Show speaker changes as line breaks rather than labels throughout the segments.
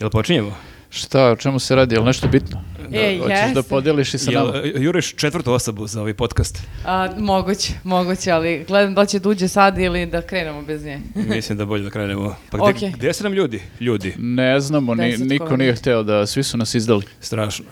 Jel počinjemo?
Šta, o čemu se radi, je li nešto bitno?
E,
Hoćeš da podeliš i sa
Jel
nama?
e, juriš četvrtu osobu za ovaj podcast?
A, moguće, moguće, ali gledam da će da uđe sad ili da krenemo bez nje.
Mislim da bolje da krenemo. Pa gde,
Okej.
gde su nam ljudi? Ljudi.
Ne znamo, ni,
Deset
niko nije hteo da, svi su nas izdali.
Strašno.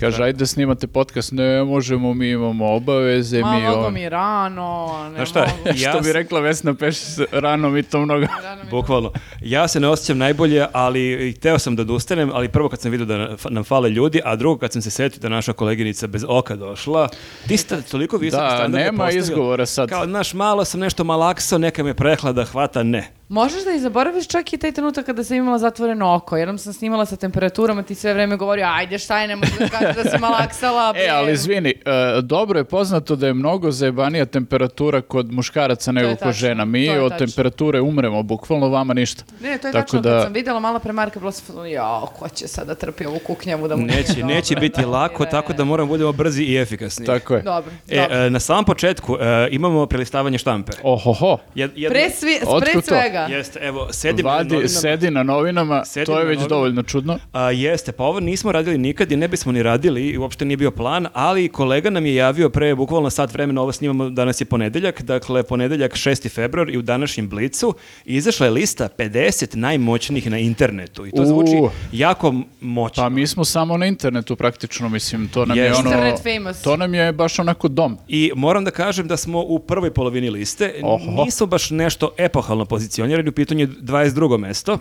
Kaže, ajde snimate podcast, ne možemo, mi imamo obaveze, mi...
Ma, mnogo
on-
mi rano, ne
Znaš šta,
mogu.
ja
Što bi rekla Vesna Pešić, rano mi to mnogo.
Bukvalno. Ja se ne osjećam najbolje, ali i hteo sam da odustanem, ali prvo kad sam vidio da na- nam fale ljudi, a drugo kad sam se setio da naša koleginica bez oka došla, ti ste toliko visoki
Da, nema izgovora sad.
Kao, znaš, malo sam nešto malaksao, neka me prehlada, hvata, ne.
Možeš da i zaboraviš čak i taj trenutak kada sam imala zatvoreno oko. Jednom sam snimala sa temperaturama, ti sve vreme govorio, ajde šta je, ne možeš da kažeš da si malaksala.
E, ali izvini, e, dobro je poznato da je mnogo zajebanija temperatura kod muškaraca nego kod žena. Mi od
tačno.
temperature umremo, bukvalno vama ništa.
Ne, to je
Tako
tačno,
da-
kad sam vidjela malo pre Marka, bila sam, jao, ko će sada trpi ovu kuknjavu da mu nije
Neće,
dobro,
neće biti
da,
lako,
ne.
tako da moramo budemo brzi i efikasni.
Tako je.
Dobro,
E,
dobro.
e, na samom početku e, imamo prelistavanje štampe.
Ohoho,
Jed- jedno-
Pre, svi, pre
to?
Svega.
Jeste, evo, sedim na
Vadi,
novinama.
sedi na novinama,
Sedim
to je
na
već
novinama.
dovoljno čudno.
A, jeste, pa ovo nismo radili nikad i ne bismo ni radili i uopšte nije bio plan, ali kolega nam je javio pre bukvalno sat vremena, ovo snimamo, danas je ponedeljak, dakle ponedeljak 6. februar i u današnjem blicu izašla je lista 50 najmoćnijih na internetu i to
U.
zvuči jako moćno.
Pa mi smo samo na internetu praktično, mislim, to nam je
Jeste.
ono...
Internet famous.
To nam je baš onako dom.
I moram da kažem da smo u prvoj polovini liste,
Oho.
nisu baš nešto epohalno pozicionirani, u pitanju je 22. mesto.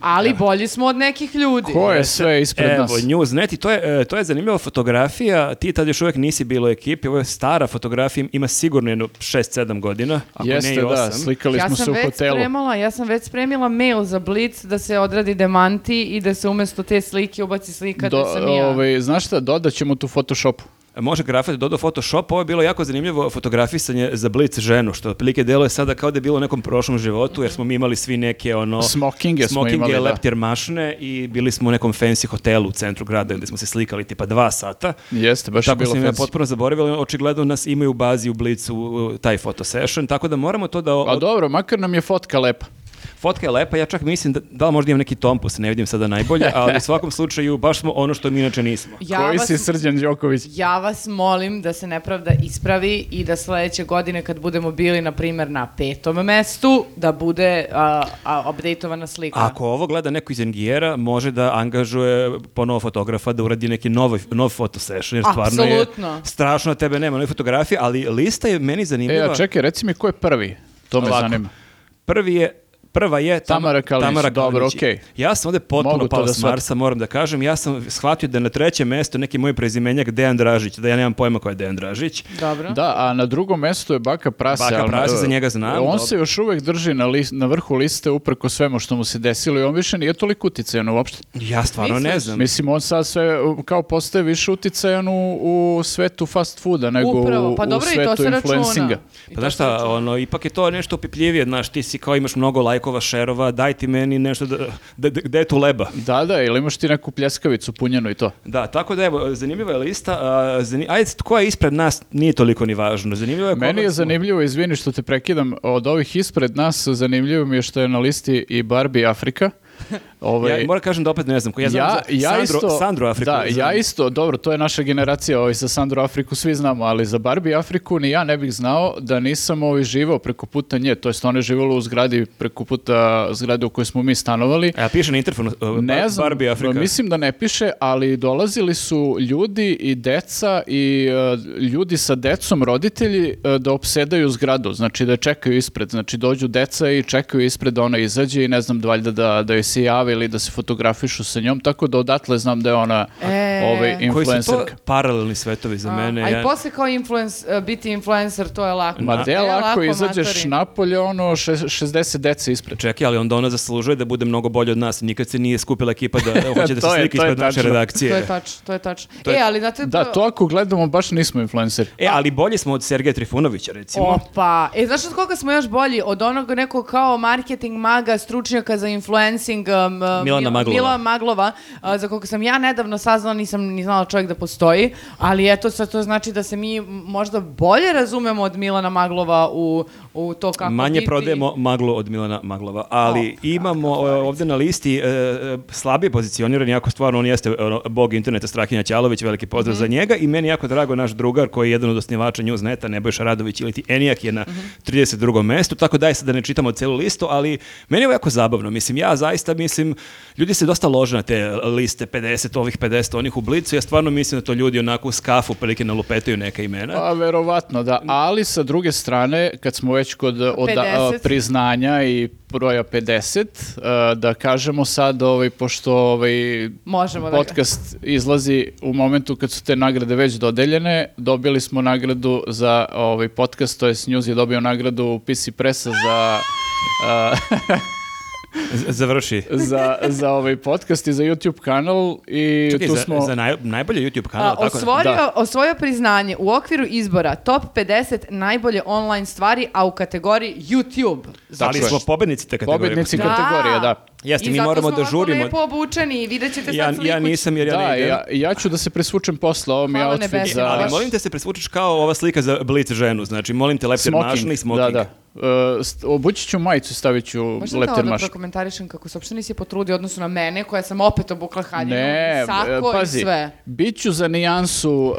Ali bolji smo od nekih ljudi.
Ko je sve ispred
Evo,
nas?
Newsnet i to je, e, to je zanimljiva fotografija, ti tad još uvijek nisi bilo u ekipi, ovo je stara fotografija, ima sigurno jedno 6-7 godina, ako ne
Jeste,
i
da,
8.
slikali
Ja
smo se
sam
u
već
hotelu.
spremala, ja sam već spremila mail za Blitz da se odradi demanti i da se umjesto te slike ubaci slika
Do,
da sam ja.
ovaj, znaš šta, dodat ćemo tu Photoshopu.
Može grafit dodao Photoshop, ovo je bilo jako zanimljivo fotografisanje za Blitz ženu, što otprilike deluje sada kao da je bilo u nekom prošlom životu, jer smo mi imali svi neke ono...
Smokinge smo
smokinge,
imali, da.
leptir mašne i bili smo u nekom fancy hotelu u centru grada gdje smo se slikali tipa dva sata.
Jeste, baš je
Tako
bilo
sam ja
fancy.
potpuno zaboravili, očigledno nas imaju u bazi u Blicu taj foto session, tako da moramo to da...
A Pa dobro, makar nam je fotka lepa.
Fotka je lepa, ja čak mislim da, da li možda imam neki tompus, ne vidim sada najbolje, ali u svakom slučaju baš smo ono što mi inače nismo.
Ja
Koji
vas,
si Srđan Đoković?
ja vas molim da se nepravda ispravi i da sledeće godine kad budemo bili, na primjer, na petom mestu, da bude updateovana slika.
Ako ovo gleda neko iz Engijera, može da angažuje ponovo fotografa da uradi neki novi, nov foto session, jer stvarno je
Apsolutno.
strašno da tebe nema nove fotografije, ali lista je meni
E,
zanimljiva.
a čekaj, reci mi ko je prvi? To me
Ovako.
zanima.
Prvi je Prva je Tam-
Tamara Kalinić, dobro,
Kalinić.
okej.
Ja sam ovde potpuno
Mogu to
pao
da
s Marsa, moram da kažem. Ja sam shvatio da je na trećem mestu neki moj prezimenjak Dejan Dražić, da ja nemam pojma ko je Dejan Dražić.
Dobro.
Da, a na drugom mestu je Baka Prase.
Baka
ali,
Prase, za njega znam,
On
dobro.
se još uvek drži na, lis- na vrhu liste uprko svemu što mu se desilo i on više nije toliko uticajan uopšte.
Ja stvarno ne
Misliš?
znam.
Mislim, on sad sve uh, kao postaje više uticajan u, u svetu fast fooda nego
Upravo,
u,
pa
u
dobro i to
svetu
se računa.
influencinga.
I
Pa
to
znaš
se
šta,
računa.
ono, ipak je to nešto opipljivije, znaš, ti si kao imaš mnogo lajkova, šerova, daj ti meni nešto da, da, da- gde je tu leba?
Da, da, ili imaš ti neku pljeskavicu punjenu i to?
Da, tako da evo, zanimljiva je lista, a, zani- ajde, ko je ispred nas, nije toliko ni važno, zanimljivo je
Meni je zanimljivo, izvini što te prekidam, od ovih ispred nas zanimljivo mi je što je na listi i Barbie Afrika. Ovaj,
Ja moram kažem da opet ne znam, ko ja znam
ja,
za
ja
Sandro,
isto,
Sandro Afriku.
Da,
znam.
ja isto, dobro, to je naša generacija, ovaj, sa Sandro Afriku svi znamo, ali za Barbie Afriku ni ja ne bih znao da nisam ovaj, živao preko puta nje, to jest ona je živjela u zgradi preko puta zgrade u kojoj smo mi stanovali.
A piše na interfonu, uh,
Ne znam,
Barbie Afrika.
mislim da ne piše, ali dolazili su ljudi i deca i e, ljudi sa decom, roditelji, e, da opsedaju zgradu, znači da čekaju ispred, znači dođu deca i čekaju ispred da ona izađe i ne znam, valjda da, da joj se jave ili da se fotografišu sa njom, tako da odatle znam da je ona
E.
ovaj,
Koji su to paralelni svetovi za
A,
mene.
a i
ja-
posle kao influence, biti influencer, to je lako.
Ma de lako izađeš
matori.
napolje, ono, še- 60 dece ispred.
Čekaj, ali onda ona zaslužuje da bude mnogo bolje od nas. Nikad se nije skupila ekipa da hoće da se slika ispred naše redakcije.
To je tačno, to je tačno.
To je-
E, ali znate...
Da, to ako gledamo, baš nismo influenceri.
E, ali bolji smo od Sergeja Trifunovića, recimo.
Opa, e, znaš od koga smo još bolji? Od onog nekog kao marketing maga, stručnjaka za influencing um, uh,
Milana
Mil-
Maglova.
Milana Maglova, uh, za koga sam ja nedavno saznala, nisam ni znala čovjek da postoji, ali eto sad to znači da se mi možda bolje razumemo od Milana Maglova u, u to kako
Manje
biti-
prodajemo maglu od Milana Maglova, ali
O,
imamo e, ovdje na listi e, e, slabije pozicioniran, jako stvarno on jeste ono, bog interneta Strahinja Ćalović, veliki pozdrav
Mhm.
za njega i meni jako drago naš drugar koji je jedan od osnivača Newsneta, Nebojša Radović ili ti Enijak je na
Mhm.
32. mestu, tako da je sad da ne čitamo celu listu, ali meni je ovo jako zabavno, mislim, ja zaista mislim, ljudi se dosta lože na te liste 50 ovih 50 onih u blicu, ja stvarno mislim da to ljudi onako u skafu prilike nalupetaju neka imena.
Pa, verovatno, da. Ali sa druge strane, kad smo već kod oda-
50.
priznanja i broja 50, e, da kažemo sad, ovaj, pošto ovaj,
Možemo da ga-
podcast izlazi u momentu kad su te nagrade već dodeljene, dobili smo nagradu za ovaj podcast, to je News je dobio nagradu PC Pressa za...
Završi.
za, za ovaj podcast i za YouTube kanal i
Čekaj,
tu
za,
smo...
za naj, najbolje YouTube
A,
kanal, tako
osvojio,
Da.
osvojio priznanje u okviru izbora top 50 najbolje online stvari, a u kategoriji YouTube.
Da li smo pobednici te kategorije?
Pobednici
Da.
kategorije, da.
Jeste,
I
mi
zato
moramo
smo
da
ovako
žurimo.
lepo obučeni i vidjet ćete sad
Ja,
sliku.
ja nisam jer ja
Da,
ne idem.
ja, ja ću da se presvučem posle, ovo mi je outfit za...
Ali molim te se presvučeš kao ova slika za Blitz ženu, znači molim te leptir mašni i smoking.
Da, da. Uh, st- obući ću majicu, stavit ću
Možda
leptir
kao da
mašnu.
prokomentarišem kako se uopšte nisi potrudio odnosu na mene, koja sam opet obukla haljinu,
Ne,
sako
e, pazi,
i sve.
bit ću za nijansu uh,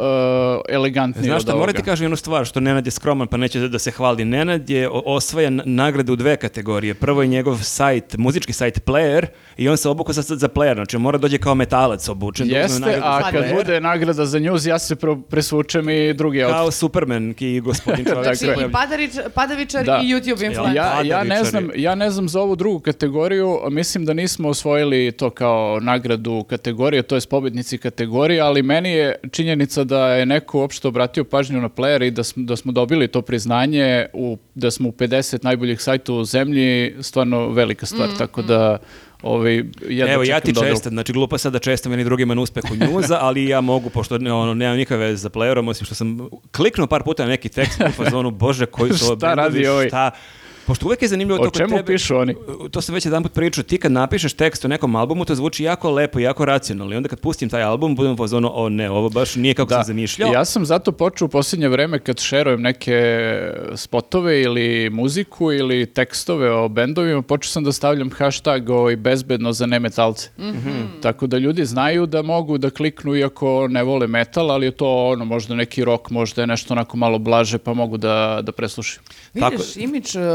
elegantniji
Znaš
od
šta, ti kažem jednu stvar, što Nenad je skroman pa neće da- da se hvali. Nenad je osvajan nagrade u dve kategorije. Prvo je njegov sajt, muzički sajt Player i on se obukao sad za Player, znači mora dođe kao metalac obučen.
Jeste, a kad
Player,
bude nagrada za news, ja se presvučem i drugi outfit.
Kao Superman i gospodin čovjek.
Znači, i Padarić, Padavičar
Da.
i YouTube influencer.
Ja, ja, ne znam, ja ne znam za ovu drugu kategoriju, mislim da nismo osvojili to kao nagradu kategorije, to je pobjednici kategorije, ali meni je činjenica da je neko uopšte obratio pažnju na player i da smo, da smo dobili to priznanje, u, da smo u 50 najboljih sajta u zemlji, stvarno velika stvar, tako da ovaj, jedno
Evo, ja ti
dodelu.
čestam, znači glupo sad da čestam jedni drugima na uspehu njuza, ali ja mogu, pošto ne, ono, nemam nikakve veze za playerom, osim što sam kliknuo par puta na neki tekst u fazonu, bože, koji ovo
Šta radi ovaj?
šta... Pošto uvek je zanimljivo
O
to kod
čemu
tebe,
pišu oni?
To sam već jedan put pričao, ti kad napišeš tekst o nekom albumu, to zvuči jako lepo i jako racionalno. I onda kad pustim taj album, budem u fazonu, o ne, ovo baš nije kako sam zamišljao.
Ja sam zato počeo u posljednje vreme kad šerujem neke spotove ili muziku ili tekstove o bendovima, počeo sam da stavljam hashtag ovaj, bezbedno za nemetalce. Tako da ljudi znaju da mogu da kliknu iako ne vole metal, ali je to ono možda neki rock, možda je nešto onako malo blaže pa mogu da, da preslušaju.
Tako-
Vidiš, imidž uh, b-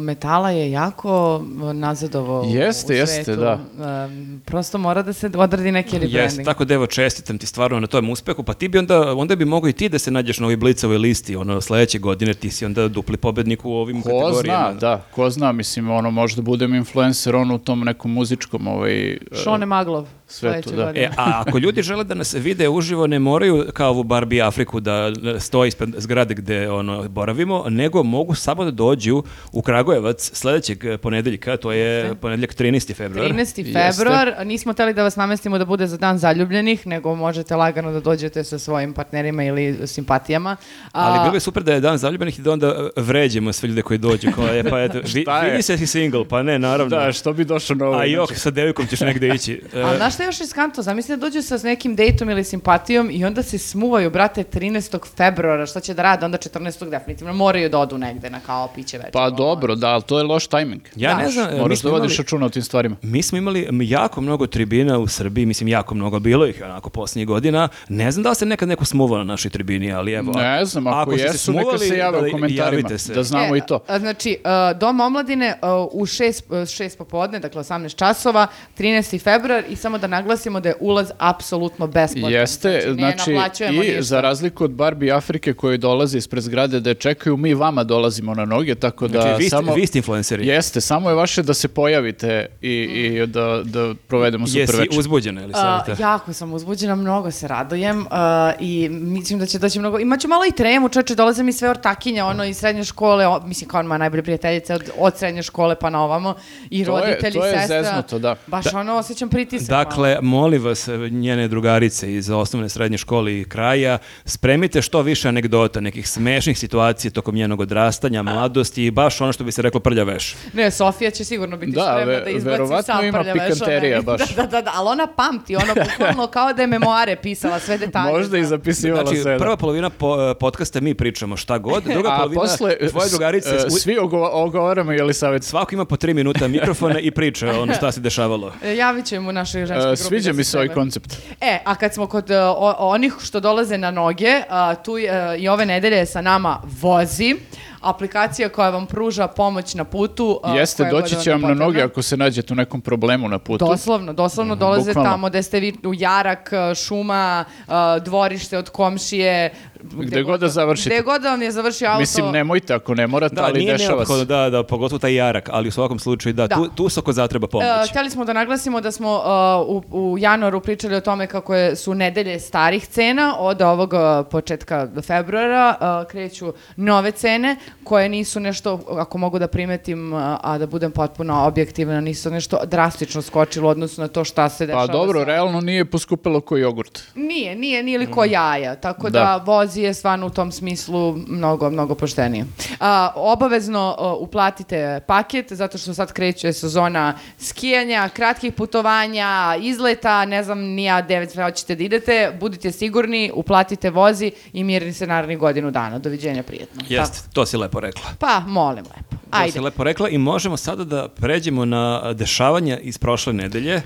metala je jako nazadovo u-
Jeste,
u
jeste,
svetu.
da.
Um, prosto mora da se odradi neki
Jeste,
rebranding.
tako da evo čestitam ti stvarno na tom uspehu, pa ti bi onda, onda bi mogao i ti da se nađeš na ovoj blicovoj listi, ono, sledeće godine ti si onda dupli pobednik u ovim
Ko
kategorijama.
zna, da, ko zna, mislim, ono, možda budem influencer on u tom nekom muzičkom ovaj, e,
Šone Maglov.
Svetu,
sledeće
da.
E, a ako ljudi žele da nas vide uživo, ne moraju kao ovu Barbie Afriku da stoji ispred zgrade gde ono, boravimo, nego mogu samo da dođu u Kragujevac sledećeg eh, ponedeljka, to je ponedeljak 13. februar.
13.
Jeste.
februar, nismo teli da vas namestimo da bude za dan zaljubljenih, nego možete lagano da dođete sa svojim partnerima ili simpatijama. A,
Ali bilo bi super da je dan zaljubljenih i da onda vređemo sve ljude koji dođu. Kao, je, pa eto, vi,
je?
vidi se si single, pa ne, naravno.
Da, što bi došao na ovo?
A jok, sa devojkom ćeš negde ići. E,
Ali znaš je još iskanto? Zamisli da dođu sa nekim dejtom ili simpatijom i onda se smuvaju, brate, 13. februara, šta će da rade? Onda 14. definitivno moraju da odu negde na kao piće večer.
Pa dobro, da, ali to je loš tajming.
ja
da,
ne znam, e,
Moraš da vodiš računa o tim stvarima.
Mi smo imali jako mnogo tribina u Srbiji, mislim jako mnogo, bilo ih onako posljednjih godina. Ne znam da li se nekad neko smuvao na našoj tribini, ali evo.
Ne znam, ako,
se
jesu, neka
smuvali,
se jave u komentarima,
javite se.
da znamo
E,
i to.
a, Znači, uh, Dom omladine uh, u 6, 6 popodne, dakle 18 časova, 13. februar i samo da naglasimo da je ulaz apsolutno besplatan.
Jeste, znači,
naplaćujemo
i
ništa.
za razliku od Barbie Afrike koji dolaze ispred zgrade da je čekaju, mi vama dolazimo na noge, tako da
Znači, vi, ste,
samo...
vi ste influenceri.
Jeste, samo je vaše da se pojavite i, i da, da provedemo super
Jesi
večer.
uzbuđena ili savjeta?
jako sam uzbuđena, mnogo se radujem a, i mislim da će doći mnogo. Imaću malo i tremu, čoče, dolaze mi sve ortakinje, ono iz srednje škole, o, mislim kao moja najbolja prijateljica od, od srednje škole pa na ovamo, i
To je-
roditelji,
to je
sestra.
zeznuto, da.
Baš ono, osjećam pritisak. malo.
Dakle, molim vas, njene drugarice iz osnovne srednje škole i kraja, spremite što više anegdota, nekih smešnih situacija tokom njenog odrastanja, mladosti, baš ono što bi se reklo prlja veš.
Ne, Sofija će sigurno biti
Da,
spremna
ve-
da izbaci
verovatno
sam
ima pikanterija baš.
Da, da, da, da, ali ona pamti, ono bukvalno kao da je memoare pisala sve detalje.
Možda i
zna.
zapisivala
Znači,
sve. da.
prva polovina po, podcasta mi pričamo šta god, druga
A
polovina
posle
tvoje
s-
drugarice...
e,
u-
svi ogo- ogovaramo ili savjet.
Svako ima po tri minuta mikrofona i priča ono šta se dešavalo.
E, Javit ćemo našoj ženskoj
E,
grupi.
Sviđa
da
mi
se
ovaj koncept.
E, a kad smo kod e, o- onih što dolaze na noge, a, tu je, i ove nedelje je sa nama Vozi, aplikacija koja vam pruža pomoć na putu.
Jeste, doći će vam na noge ako se nađete u nekom problemu na putu.
Doslovno, doslovno dolaze
bukvalno.
tamo gde ste vi u jarak, e, šuma, e, dvorište od komšije.
Gde god da završite.
Gde god da vam je završio auto.
Mislim, nemojte ako ne morate,
Da,
ali
nije
dešava se.
da, da, pogotovo taj jarak, ali u svakom slučaju, da,
Da.
Tu, tu se ako zatreba
E,
pomoć.
htjeli smo da naglasimo da smo e, u, u januaru pričali o tome kako je, su nedelje starih cena od ovog e, početka februara kreću nove cene koje nisu nešto, ako mogu da primetim, a, a da budem potpuno objektivna, nisu nešto drastično skočilo u odnosu na to šta se dešava.
Pa dobro,
sa-
realno nije poskupilo koji jogurt.
Nije, nije, nije li ko jaja, tako da,
Da.
vozi je stvarno u tom smislu mnogo, mnogo poštenije. A, obavezno a, uplatite paket, zato što sad kreće sezona skijanja, kratkih putovanja, izleta, ne znam ni ja devet sve hoćete da idete, budite sigurni, uplatite vozi i mirni se narednih godinu dana. Doviđenja, prijetno.
Jeste, to si lepo rekla.
Pa, molim lepo.
To si
Ajde.
lepo rekla i možemo sada da pređemo na dešavanja iz prošle nedelje.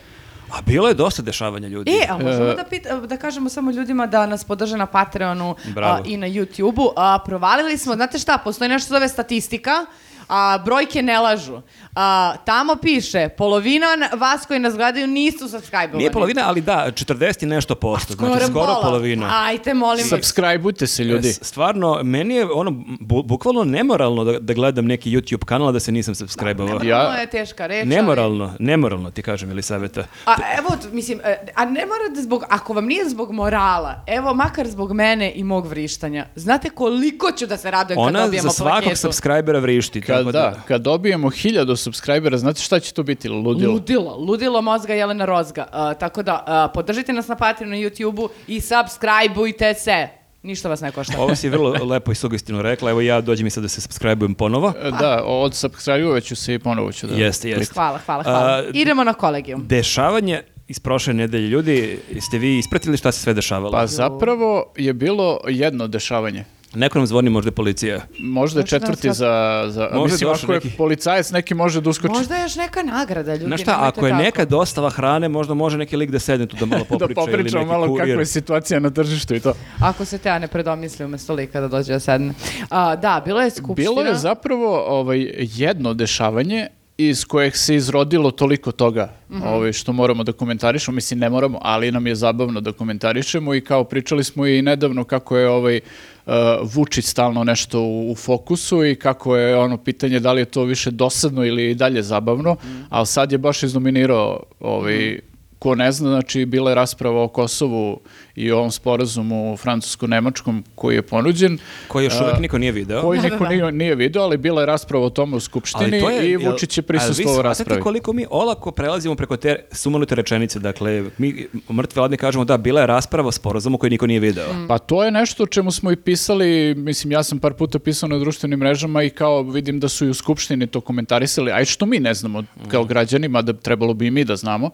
A bilo je dosta dešavanja ljudi.
E, a možemo da, pit, da kažemo samo ljudima da nas podrže na Patreonu a, i na YouTubeu. A, provalili smo, znate šta, postoji nešto zove statistika, a brojke ne lažu. A, tamo piše, polovina na- vas koji nas gledaju nisu subscribe-ovani.
Nije polovina, ali da, 40 i nešto posto, znači skoro
pola.
polovina.
Ajte, molim vas.
Subscribeujte se, ljudi.
S- Stvarno, meni je ono, bu- bukvalno nemoralno da, da gledam neki YouTube kanal a da se nisam subscribe-ovao.
Ja-
Ovo je teška reč. ali-
Nemoralno, nemoralno ti kažem ili saveta.
A evo, mislim, e, a ne morate zbog, ako vam nije zbog morala, evo makar zbog mene i mog vrištanja, znate koliko ću da se radujem kad
Ona
dobijemo
za svakog
plaketu?
subscribera vrišti.
Kad,
tako
da, kad dobijemo hiljadu subscribera, znate šta će to biti? Ludilo.
Ludilo, ludilo mozga Jelena Rozga. A, tako da, a, podržite nas na Patreonu na YouTubeu i subscribeujte se. Ništa vas ne košta.
Ovo si vrlo lepo i sugestivno rekla, evo ja dođem i sad da se subscribe-ujem ponovo.
E, Da, od subscribe ću se i ponovo ću da...
Jeste, jeste.
Hvala, hvala, hvala.
A,
Idemo na kolegijum.
Dešavanje iz prošle nedelje. Ljudi, jeste vi ispratili šta se sve dešavalo?
Pa zapravo je bilo jedno dešavanje.
Neko nam zvoni možda je policija.
Možda je
Možda
četvrti za... za
Možda
mislim, ako je
neki-
policajac, neki može da uskoči.
Možda je još neka nagrada, ljudi.
Znaš šta, ako je
tako.
neka dostava hrane, možda može neki lik da sedne tu da malo
da
popriča. ili
popričamo
neki
malo
kurir.
kakva je situacija na tržištu i to.
Ako se te ne predomisli umesto lika da dođe da sedne. A, da, bilo je skupština.
Bilo je zapravo ovaj, jedno dešavanje iz kojeg se izrodilo toliko toga
Mhm.
ovaj, što moramo da komentarišemo. Mislim, ne moramo, ali nam je zabavno da komentarišemo i kao pričali smo i nedavno kako je ovaj uh, Vučić stalno nešto u, u fokusu i kako je ono pitanje da li je to više dosadno ili i dalje zabavno,
Mhm.
ali sad je baš izdominirao ovaj, ko ne zna, znači bila je rasprava o Kosovu i o ovom sporazumu francusko-nemačkom koji je ponuđen.
Koji još uvijek
A,
niko nije video.
koji
Da, da,
niko
da.
nije, nije video, ali bila je rasprava o tome u Skupštini i
jel-
Vučić je
ali
prisustvovao
vi shvatate
raspravi.
koliko mi olako prelazimo preko te sumanute rečenice. Dakle, mi mrtvi ladni kažemo da, bila je rasprava o sporazumu koji niko nije video.
Mm.
Pa to je nešto o čemu smo i pisali, mislim ja sam par puta pisao na društvenim mrežama i kao vidim da su i u Skupštini to komentarisali, aj što mi ne znamo kao građanima, da trebalo bi i mi da znamo,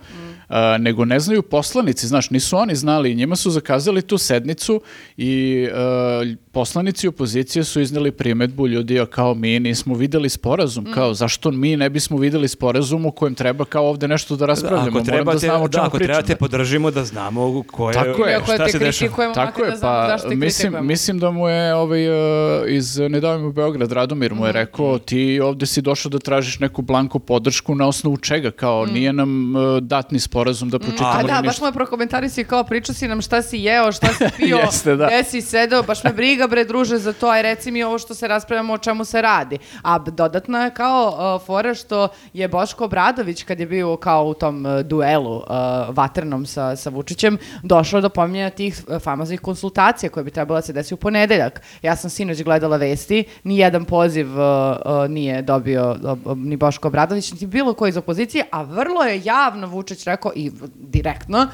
a, nego ne znaju poslanici, znaš, nisu oni znali njima su zakazali tu sednicu i a, poslanici opozicije su izneli primetbu ljudi a kao mi nismo videli sporazum, kao zašto mi ne bismo videli sporazum u kojem treba kao ovde nešto da raspravljamo,
Ako
moram da
trebate,
znamo o čemu
da, ako
pričamo.
trebate podržimo da znamo ko je,
Tako je.
Šta
te
se dešava.
Tako je,
da znamo
pa mislim, mislim da mu je ovaj, uh, iz Ne davimo Beograd, Radomir mu je rekao ti ovde si došao da tražiš neku blanko podršku na osnovu čega, kao nije nam uh, datni sporazum da pročitamo
Mhm. A
ni
da, baš je prokomentarisao kao pričao si nam šta si jeo, šta si pio,
Jeste, da.
gde si sedeo, baš me briga bre druže za to, aj reci mi ovo što se raspravljamo o čemu se radi. A dodatno je kao uh, fora što je Boško Obradović kad je bio kao u tom uh, duelu uh, vatrenom sa, sa Vučićem, došao do pominjanja tih uh, famoznih konsultacija koje bi trebalo da se desi u ponedeljak. Ja sam sinoć gledala vesti, ni jedan poziv uh, uh, nije dobio uh, ni Boško Obradović, niti bilo ko iz opozicije, a vrlo je javno Vučić rekao i direktno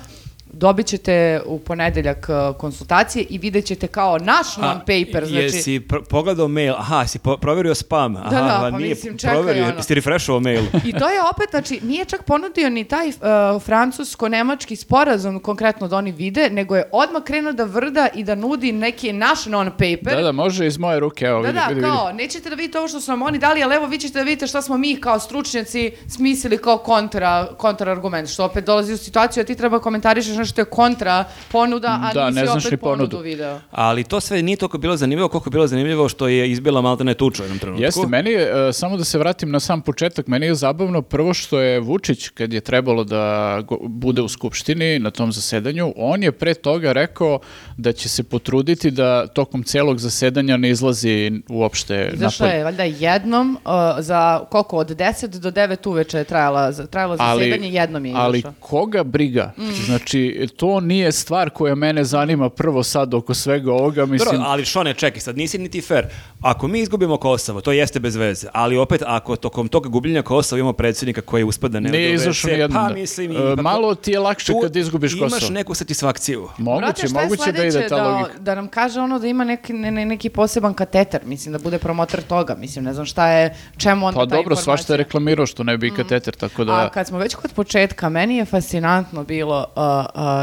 dobit ćete u ponedeljak uh, konsultacije i vidjet ćete kao naš non-paper, znači...
Jesi pogledao mail, aha, si po- proverio spam, aha,
da,
a
pa
nije
mislim, čekaj,
proverio,
ono.
jesi refreshovao mail.
I to je opet, znači, nije čak ponudio ni taj uh, francusko-nemački sporazum konkretno da oni vide, nego je odmah krenuo da vrda i da nudi neki naš non-paper.
Da, da, može iz moje ruke, evo,
Da,
vidi,
da,
vidi, vidi.
kao, nećete da vidite ovo što su nam oni dali, ali evo vi ćete da vidite šta smo mi kao stručnjaci smislili kao kontra, kontra argument, što opet dolazi u situaciju da ti treba komentarišeš nešto što je kontra ponuda, a
Da,
nisi
ne znaš
opet
ni
ponudu
ponudu.
video.
Ali to sve nije toliko bilo zanimljivo koliko je bilo zanimljivo što je izbila maltene tuča u jednom trenutku.
Jeste, meni je, e, samo da se vratim na sam početak, meni je zabavno prvo što je Vučić, kad je trebalo da go- bude u Skupštini na tom zasedanju, on je pre toga rekao da će se potruditi da tokom celog zasedanja ne izlazi uopšte napolje.
je valjda jednom uh, za koliko, od 10 do 9 uveče je trajala, trajalo zasedanje, jednom je
ali
izašao.
koga briga?
Mm.
Znači, to nije stvar koja mene zanima prvo sad oko svega ovoga, mislim...
Dobro, ali Šone, čekaj, sad nisi niti fair. Ako mi izgubimo Kosovo, to jeste bez veze, ali opet ako tokom toga gubljenja Kosova imamo predsjednika koji je uspada ne u
izašao nijednom,
Pa
da.
mislim, ipak-
malo ti je lakše
tu
kad izgubiš
Imaš
Kosovo.
neku satisfakciju.
Moguće,
Brate,
moguće da ide ta logika.
Da, nam kaže ono da ima neki, ne, ne- neki poseban kateter, mislim da bude promotor toga, mislim ne znam šta je, čemu onda
Pa
ta
dobro, svašta je
informacija.
reklamirao što ne bi i kateter, tako da...
A kad smo već kod početka, meni je fascinantno bilo uh,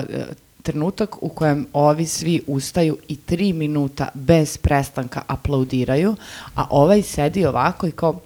uh, trenutak u kojem ovi svi ustaju i tri minuta bez prestanka aplaudiraju, a ovaj sedi ovako i kao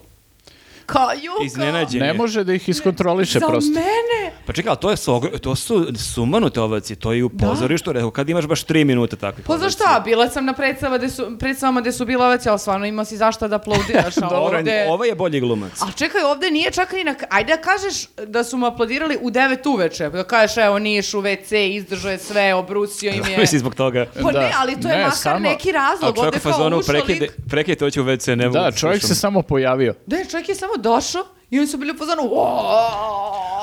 kao Juko!
Iznenađen
Ne
je.
može da ih iskontroliše
Za
prosto.
mene!
Pa čekaj, ali to, je to su sumanute ovaci, to je i u
Da.
pozorištu, rekao, kad imaš baš tri minute takvih
Pa za
ovacija.
šta? Bila sam na predstava gde su, predstavama gde su bila ovac, ali stvarno imao si zašto da aplaudiraš, a
Dobro,
ovde...
Ovo je bolji glumac.
A čekaj, ovde nije čak ni na... Ajde da kažeš da su mu aplaudirali u 9 uveče. Da kažeš, evo, niješ u WC, izdržao je sve, obrusio im je...
Misli zbog toga.
Pa
Da.
ne, ali to je
Ne,
makar
samo-
neki
A
razlog.
čovjek
Ovde
u
kao
fazonu
ušao
prekide,
lik...
prekide hoće u WC, ne mogu
Da,
da
čovjek se
slušam.
samo pojavio.
Da, čovjek je samo došao i oni su bili u.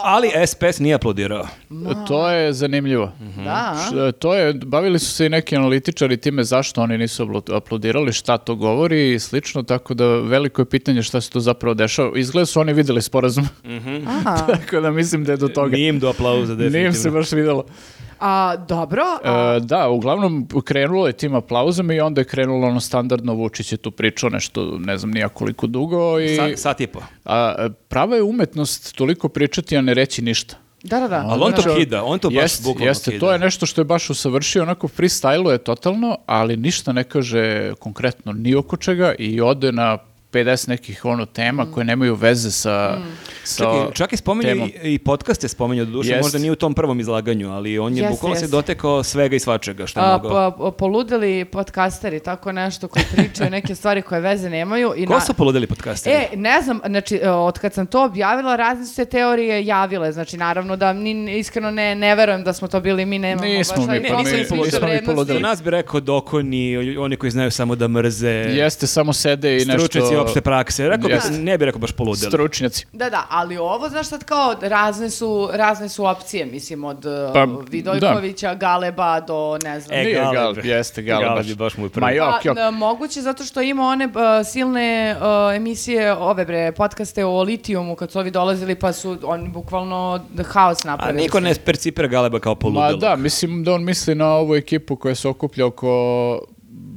Ali SPS nije aplaudirao.
To je zanimljivo.
Da, a?
Š- To je, bavili su se i neki analitičari time zašto oni nisu aplo- aplaudirali, šta to govori i slično, tako da veliko je pitanje šta se tu zapravo dešava. Izgleda su oni videli sporazum,
Aha.
tako da mislim da je do toga.
Nije im do aplauza, definitivno.
Nije im se baš videlo.
A, dobro, a,
E, da, uglavnom krenulo je tim aplauzom i onda je krenulo ono standardno, Vučić je tu pričao nešto, ne znam nija koliko dugo i
Sa, sat i po.
a, prava je umetnost toliko pričati, a ne reći ništa.
da, da, da.
Ali on to
Znači,
kida, on to baš
Jeste,
bukvalno
jeste,
kida.
to je nešto što je baš usavršio, onako freestyle je totalno, ali ništa ne kaže konkretno ni oko čega i ode na 50 nekih ono tema
Mm.
koje nemaju veze sa, sa
Čak, i- čak i spominje
temom.
i, i podcaste spominje do duše,
Jest.
možda nije u tom prvom izlaganju, ali on je
Jeste,
bukvalno se
jeste.
dotekao svega i svačega što je
A,
mogao.
pa, poludeli podcasteri, tako nešto koji pričaju neke stvari koje veze nemaju. I
Ko
na-
su poludeli podcasteri?
E, ne znam, znači, e, od kad sam to objavila, razne su se teorije javile, znači, naravno da ni, iskreno ne, ne verujem da smo to bili, mi nemamo
Nismo
baš
mi, pa
koncept
mi-
više
nismo mi poludeli.
Nas bi rekao dokoni, oni koji znaju samo da mrze,
Jeste, samo sede i nešto...
opšte prakse. Rekao bi,
Jeste.
ne bi rekao baš poludeli.
Stručnjaci.
Da, da, ali ovo, znaš sad kao, razne su, razne su opcije, mislim, od
Pa,
pa, Vidojkovića, Galeba do, ne znam.
E,
Nije
Galeb.
Galeb, jeste Galeb
Galeb
baš.
je baš moj prvi.
Ma jok,
Pa,
jok.
n- moguće zato što ima one uh, silne uh, emisije, ove bre, podcaste o litijumu kad su ovi dolazili pa su oni bukvalno haos
A
napravili.
niko ne percipira Galeba kao
Ma
poludelo.
da, mislim da on misli na ovu ekipu koja se okuplja oko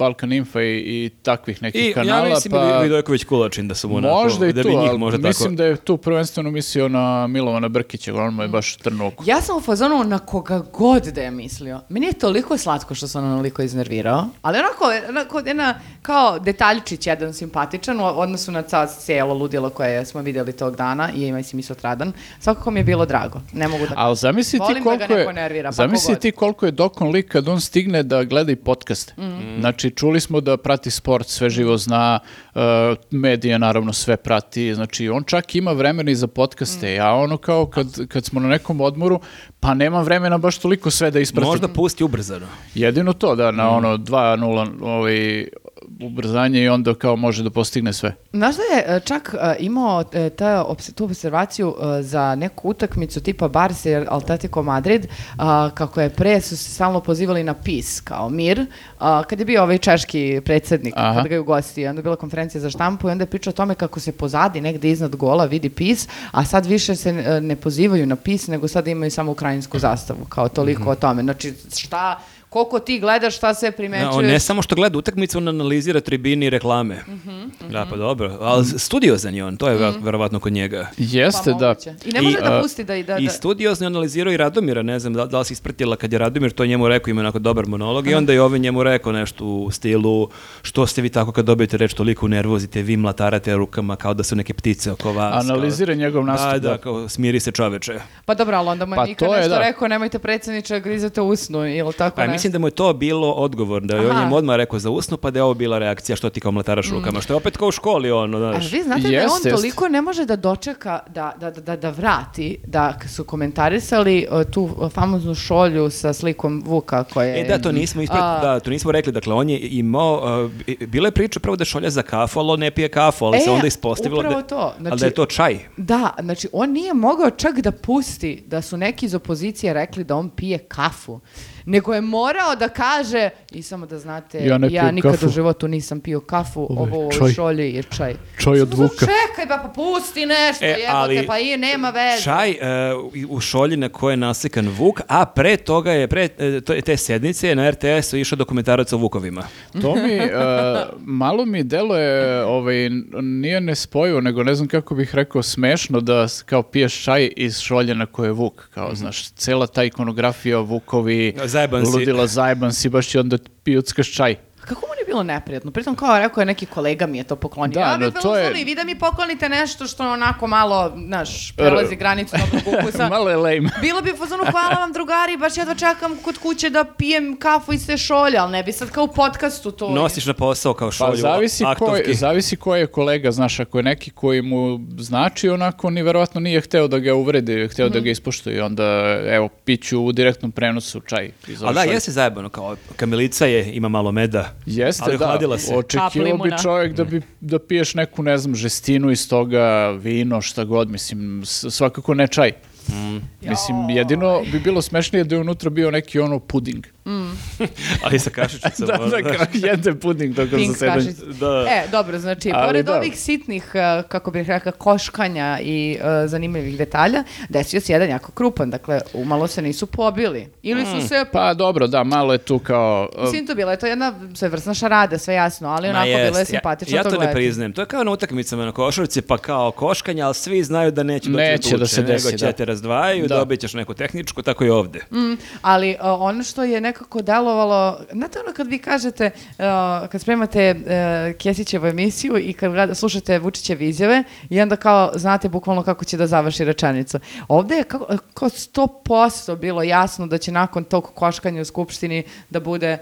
Balkan Infa i, i takvih nekih
I
kanala.
ja mislim
pa...
da Vidojković Kulačin da su mu onako,
Možda i
da
tu,
bi njih
ali
možda
mislim
tako...
da je tu prvenstveno mislio na Milovana Brkića, on mu je baš trnu oko.
Ja sam u fazonu na koga god da je mislio. Meni je toliko slatko što sam onoliko iznervirao, ali onako, onako jedna, kao detaljčić jedan simpatičan u odnosu na cijelo ludilo koje smo vidjeli tog dana i ima si mi sutradan. Svakako mi je bilo drago. Ne mogu da...
Ali zamisli ti
da ga
koliko
neko
je,
nervira, pa
zamisli ti koliko je dokon lik kad on stigne da gleda i podcaste.
Mhm.
Znači, čuli smo da prati sport, sve živo zna, uh, medije naravno sve prati, znači on čak ima vremena i za podcaste,
Mhm.
ja ono kao kad, kad smo na nekom odmoru, pa nemam vremena baš toliko sve da ispratim.
Možda pusti ubrzano.
Jedino to, da, na ono 2-0 ovaj, ubrzanje i onda kao može da postigne sve.
Znaš da je e, čak e, imao e, ta, tu observaciju za neku utakmicu tipa Barca i Atletico Madrid, kako je pre su se stalno pozivali na PIS, kao mir, kad je bio ovaj češki predsjednik,
Aha.
kada ga je ugostio, onda je bila konferencija za štampu i onda je pričao o tome kako se pozadi negde iznad gola vidi PIS, a sad više se ne pozivaju na PIS, nego sad imaju samo ukrajinsku zastavu, kao toliko o tome. Znači, šta, koliko ti gledaš, šta
Ja,
primećuješ?
on ne samo što gleda utakmicu, on analizira tribini i reklame. Da, pa dobro. Ali studiozan je on, to je mm verovatno kod njega.
Jeste,
Pa
da.
I ne može da
a,
pusti da i da...
I
da-
studiozno je analizirao i Radomira, ne znam da, da li si ispratila kad je Radomir to njemu rekao, ima onako dobar monolog i onda je ovaj njemu rekao nešto u stilu što ste vi tako kad dobijete reč toliko nervozite, vi mlatarate rukama kao da su neke ptice oko vas.
Analizira njegov nastup,
Da, da,
da.
kao smiri se čoveče.
Pa dobro, ali onda mu je
Pa je,
nešto
da.
rekao, nemojte predsjedniče, grizete usnu ili tako
Pa
nešto.
Mislim da mu je to bilo odgovor, da je on njemu odmah rekao za usnu, pa da je ovo bila reakcija što ti kao mlataraš rukama, što je opet kao u školi ono,
A
znaš.
vi znate da
Jeste,
on
jeste.
toliko ne može da dočeka da, da, da, da vrati, da su komentarisali uh, tu uh, famoznu šolju sa slikom Vuka koje
E da, to nismo ispred,
A-
da, to nismo rekli. Dakle, on je imao, uh, bi- bila je priča prvo da je šolja za kafu, ali on ne pije kafu, ali
E,
se onda ispostavilo da,
to.
ali
Znači-
da je to čaj.
Da, znači on nije mogao čak da pusti da su neki iz opozicije rekli da on pije kafu, nego je morao da kaže, i samo da znate,
Ja pijem
nikad
kafu.
u životu nisam pio kafu,
Ovo
u
čaj.
šolji je čaj.
Čaj od Vuka.
Čekaj, ba, pa pusti nešto,
E,
jebote,
ali
pa i nema veze.
Čaj uh, u šolji na kojoj je naslikan Vuk, a pre toga je, pre e, te sednice je na RTS-u išao dokumentarac o Vukovima.
To mi, e, malo mi deluje, ovaj, nije nespojivo, nego ne znam kako bih rekao, smešno da kao piješ čaj iz šolje na koje je Vuk, kao, znaš, cela ta ikonografija, Vukovi,
Zajeban si.
ludila, zajeban si, baš i onda pijuckaš čaj.
Kako mu bilo neprijatno? Pritom kao rekao je neki kolega mi je to poklonio.
Da,
ja bih
no,
bilo
to je-
vi da mi poklonite nešto što onako malo, znaš, prelazi granicu dobrog ukusa.
Malo je lame.
Bilo bi u fazonu, hvala vam drugari, baš jedva čekam kod kuće da pijem kafu iz te šolje, ali ne bi sad kao u podcastu to.
Nosiš na posao kao šolju
Pa zavisi ko,
aktovki.
je, zavisi ko je kolega, znaš, ako je neki koji mu znači onako, ni verovatno nije hteo da ga uvredi, hteo da
Mhm.
ga ispoštuje i onda, evo, piću u direktnom prenosu čaj.
Ali da, jeste zajebano, kao kamilica je, ima malo meda.
Jeste,
ali
da.
se.
Kap
Očekivao bi
limuna.
čovjek da, bi, da piješ neku, ne znam, žestinu iz toga, vino, šta god, mislim, svakako ne čaj. Mislim, jedino bi bilo smešnije da je unutra bio neki ono puding.
Ali sa kašičicom.
Da, da, kao jede puding tokom
Pink kašica.
Da.
E, dobro, znači,
Ali
pored
da.
ovih sitnih, uh, kako bih rekla, koškanja i uh, zanimljivih detalja, desio se jedan jako krupan, dakle, umalo se nisu pobili. Ili su se...
Pa dobro, da, malo je tu kao... uh,
Mislim, to bila je to jedna svevrsna šarada, sve jasno, ali
Ma
onako bilo je
jest,
simpatično
ja, ja
to
to ne priznajem. To je kao na utakmicama na košarci, pa kao koškanja, ali svi znaju da neće doći
Neće
do
da se desi,
nego će
da.
te razdvajaju,
Da.
dobit ćeš neku tehničku, tako i ovde.
Mm, ali uh, ono što je nekako delovalo, znate ono kad vi kažete, uh, kad spremate uh, Kesićevu emisiju i kad gleda, slušate Vučićeve izjave i onda kao znate bukvalno kako će da završi rečenicu. Ovde je kao, kao 100% bilo jasno da će nakon tog koškanja u Skupštini da bude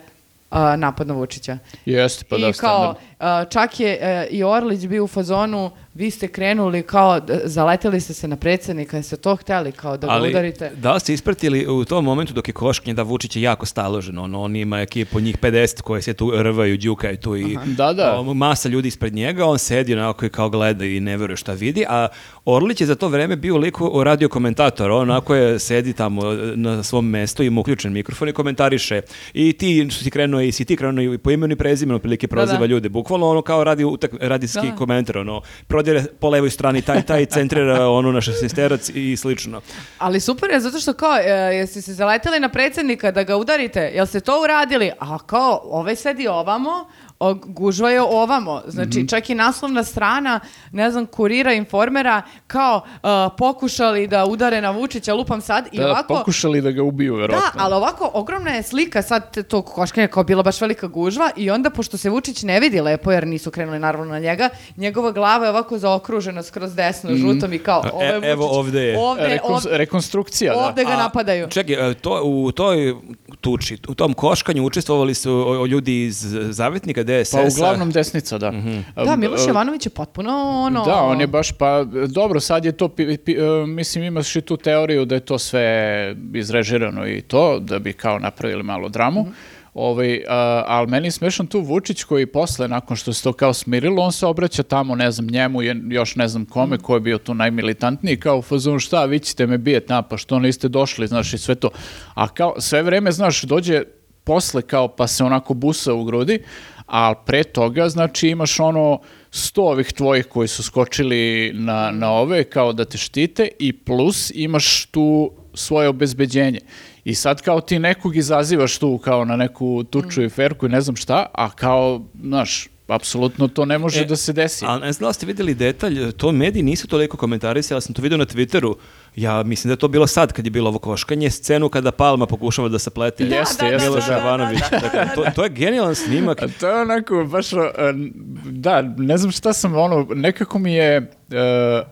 uh, napad na Vučića.
Jeste, pa
I
da,
kao, uh, čak je uh, i Orlić bio u fazonu, vi ste krenuli kao, zaleteli ste se na predsjednika, jeste to hteli kao da ga
Ali
udarite?
da li ste ispratili u tom momentu dok je koškanje da Vučić je jako staložen, on, on ima ekipu njih 50 koje se tu rvaju, đukaju tu i
Da, da.
o, masa ljudi ispred njega, on sedi onako i kao gleda i ne veruje šta vidi, a Orlić je za to vreme bio liko radio komentator, on onako je sedi tamo na svom mestu, ima uključen mikrofon i komentariše i ti što si krenuo i si ti krenuo i po imenu i prezimenu otprilike proziva
da.
ljude, bukvalno ono kao radi utak, radijski
Da.
komentar, ono prodire po levoj strani taj taj centrira ono na šestesterac i slično.
Ali super je zato što kao, jeste se zaleteli na predsjednika da ga udarite, jel ste to uradili? A kao, ovaj sedi ovamo, gužva je ovamo. Znači, čak i naslovna strana, ne znam, kurira, informera, kao e, pokušali da udare na Vučića, lupam sad, i
Da,
ovako...
pokušali da ga ubiju,
Da,
verovatno.
ali ovako ogromna je slika sad tog koškanja kao bila baš velika gužva i onda pošto se Vučić ne vidi lepo jer nisu krenuli naravno na njega, njegova glava je ovako zaokružena skroz desno žutom i kao ovo je
E,
Vučić.
evo ovde je.
Ovde,
Rekon-
ovde,
rekonstrukcija, da.
ovde ga
A,
napadaju.
Čekaj, e, to, u toj tuči, u tom koškanju učestvovali su o- o ljudi iz Zavetnika DSS-a.
Pa uglavnom desnica, da.
Da,
Um,
Miloš
uh,
Jovanović je potpuno ono...
Da, on je baš, pa dobro, sad je to, pi- pi- e, mislim imaš i tu teoriju da je to sve izrežirano i to, da bi kao napravili malo dramu. Ovaj, a, ali meni je smešan tu Vučić koji posle, nakon što se to kao smirilo, on se obraća tamo, ne znam, njemu, je, još ne znam kome, ko je bio tu najmilitantniji, kao u fazonu šta, vi ćete me bijet na, pa što niste došli, znaš, i sve to. A kao, sve vreme, znaš, dođe posle kao pa se onako busa u grudi, a pre toga, znači, imaš ono sto ovih tvojih koji su skočili na, na ove kao da te štite i plus imaš tu svoje obezbeđenje. I sad kao ti nekog izazivaš tu kao na neku tuču i ferku i ne znam šta, a kao, znaš, apsolutno to ne može
E,
da se desi.
Ali ne znam da ste vidjeli detalj, to mediji nisu toliko komentarisali, ja sam to vidio na Twitteru, ja mislim da je to bilo sad kad je bilo ovo koškanje, scenu kada Palma pokušava da se plete.
Da, Jeste, da, jeste,
Miloš
da.
Jovanović. Dakle, to, to je genijalan snimak.
A to je onako baš, e, da, ne znam šta sam, ono, nekako mi je, n-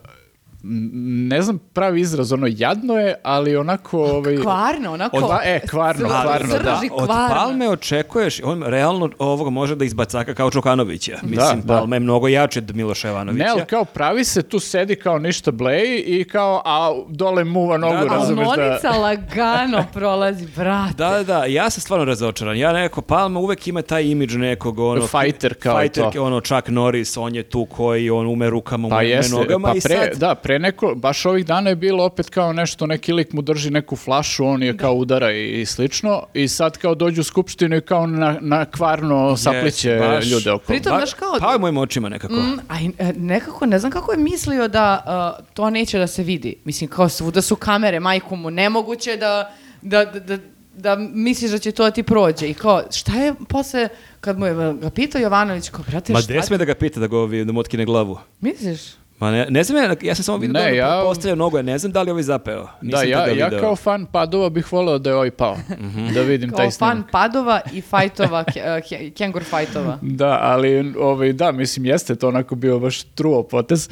ne znam pravi izraz, ono, jadno je, ali onako, ovaj,
Kvarno, onako.
Od- e, kvarno,
Crži
kvarno, da.
Od. Palme očekuješ, on realno ovoga može da izbacaka kao Čokanovića. Mislim,
da.
Palma je mnogo jači od Miloša Jovanovića.
Ne, ali kao pravi se, tu sedi kao ništa bleji i kao, a dole muva nogu,
Da, da.
Razumeš da...
Monica lagano prolazi, brate.
Da, da, da, ja sam stvarno razočaran. Ja nekako, Palma uvek ima taj imidž nekog, ono...
Fighter kao
fighter,
to.
ono, Chuck Norris, on je tu koji, on ume rukama,
Pa
ume
jeste,
nogama
pa
i
pre,
sad...
da, pre neko, baš ovih dana je bilo opet kao nešto, neki lik mu drži neku flašu, on je kao udara i, i slično, i sad kao dođu u skupštinu i kao na, na kvarno sapliće
Yes, baš.
ljude oko.
Pritom,
Ba-
znaš kao-
Pa u mojim očima nekako.
Mm, a i, e, nekako, ne znam kako je mislio da uh, to neće da se vidi. Mislim, kao svuda su kamere, majku mu, nemoguće da, da, da, da, da misliš da će to da ti prođe. I kao, šta je posle, kad mu je ga pitao Jovanović, kao, brate,
Ma
šta
gde sme da ga pita da ga ovi, da mu otkine glavu?
misliš?
Ma ne, ne znam, ja, ja sam samo vidio
Ne,
da
ja-
ja... postavlja nogu, ja ne znam da li je ovaj zapeo.
Da,
Nisam
ja,
tada
ja
video.
kao fan padova bih voleo da je ovaj pao, da vidim
Kao
taj
fan
snimak.
padova i fajtova, ke- kengur fajtova.
Da, ali ovaj, da, mislim, jeste to onako bio baš truo potez,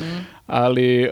ali e,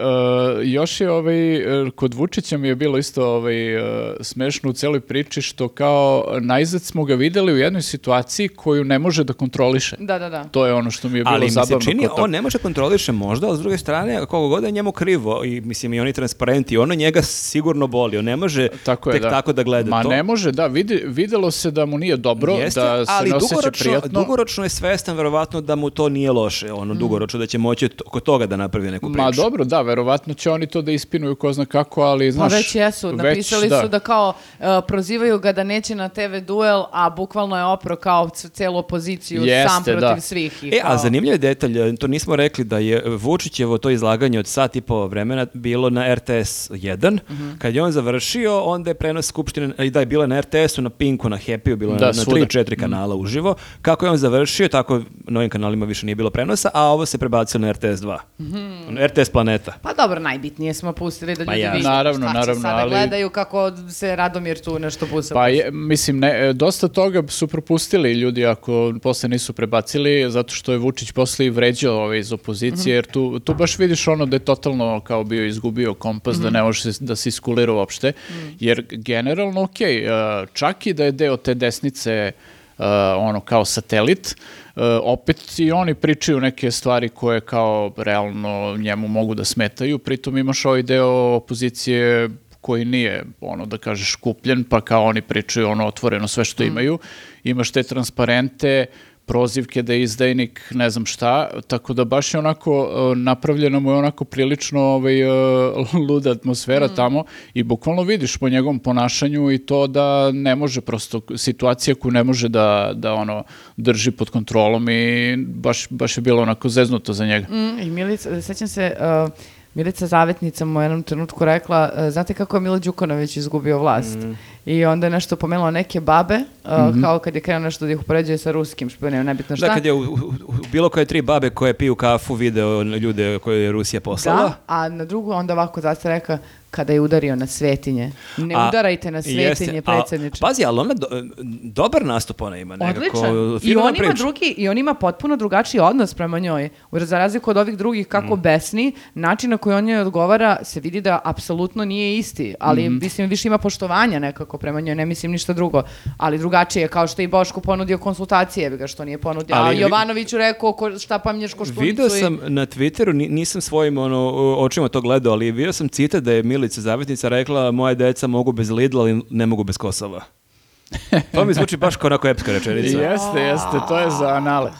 još je ovaj, e, kod Vučića mi je bilo isto ovaj, e, smešno u celoj priči što kao najzad smo ga videli u jednoj situaciji koju ne može da kontroliše.
Da, da, da.
To je ono što mi je bilo
Ali mi se
zabavno.
čini, on ne može kontroliše možda, ali s druge strane, koliko god je njemu krivo, i mislim i oni transparenti, ono njega sigurno boli, on ne može
Tako je,
tek
da.
tako da gleda
Ma
to.
ne može, da, vidi, videlo se da mu nije dobro,
Jeste,
da se
ali
ne osjeća
dugoročno,
prijatno.
dugoročno je svestan verovatno da mu to nije loše, ono dugoročno da će moći to- oko toga da napravi neku priču.
Ma dobro, da, verovatno će oni to da ispinuju ko zna kako, ali
pa
znaš...
Pa već jesu, napisali
da.
su da kao uh, prozivaju ga da neće na TV duel, a bukvalno je opro kao celu opoziciju
Jeste,
sam protiv
da.
svih. I kao...
e, a zanimljiv je detalj, e, to nismo rekli da je Vučićevo to izlaganje od sat i po vremena bilo na RTS 1,
mm -hmm.
kad je on završio, onda je prenos skupštine, i da je bila na RTS-u, na Pinku, na Happy-u, bilo
da,
na, na 3-4 kanala mm uživo. Kako je on završio, tako na ovim kanalima više nije bilo prenosa, a ovo se prebacilo na RTS 2.
Mm
-hmm. RTS planeta.
Pa dobro, najbitnije smo pustili da
pa
ljudi
ja.
vide
naravno,
šta
naravno,
sada
ali...
gledaju kako se Radomir tu nešto pusa.
Pa je, mislim, ne, e, dosta toga su propustili ljudi ako posle nisu prebacili, zato što je Vučić posle i vređao ove iz opozicije, mm -hmm. jer tu, tu baš vidiš ono da je totalno kao bio izgubio kompas, mm -hmm. da mhm. ne može da se iskulira uopšte, mm -hmm. jer generalno, okej, okay, čak i da je deo te desnice uh, ono kao satelit, opet i oni pričaju neke stvari koje kao realno njemu mogu da smetaju, pritom imaš ovaj deo opozicije koji nije, ono da kažeš, kupljen, pa kao oni pričaju ono otvoreno sve što imaju. Imaš te transparente, prozivke da je izdajnik, ne znam šta, tako da baš je onako e, napravljeno mu je onako prilično ovaj, e, luda atmosfera tamo i bukvalno vidiš po njegovom ponašanju i to da ne može prosto, situacija koju ne može da, da ono drži pod kontrolom i baš, baš je bilo onako zeznuto za njega.
Mm, I Milica, sećam se, uh, Milica Zavetnica mu u jednom trenutku rekla, uh, znate kako je Milo Đukanović izgubio vlast? I onda je nešto pomenula neke babe, uh, kao kad je krenuo nešto da ih upoređuje sa ruskim špionom, nebitno šta.
Da, kad je u, u- u bilo koje tri babe koje piju kafu video ljude koje je Rusija poslala.
Da, a na drugu onda ovako zaista reka kada je udario na svetinje. Ne
A,
udarajte na svetinje, predsjedniče.
pazi, ali ona do- dobar nastup ona ima nekako.
Odličan. I on ima drugi i on ima potpuno drugačiji odnos prema njoj. U za razliku od ovih drugih kako
Mm.
besni, način na koji on njoj odgovara se vidi da apsolutno nije isti, ali
Mm.
mislim više ima poštovanja nekako prema njoj, ne mislim ništa drugo, ali drugačije je kao što je i Boško ponudio konsultacije, ga što nije ponudio.
Ali
a
vi-
Jovanoviću rekao ko, šta pamnješ koštunicu
Video
i-
sam na Twitteru, ni- nisam svojim ono, očima to gledao, ali video sam citat da je Milica Zavetnica rekla moje deca mogu bez Lidla, ali ne mogu bez Kosova. To mi zvuči baš kao onako epska rečenica.
Jeste, jeste, to je za anale.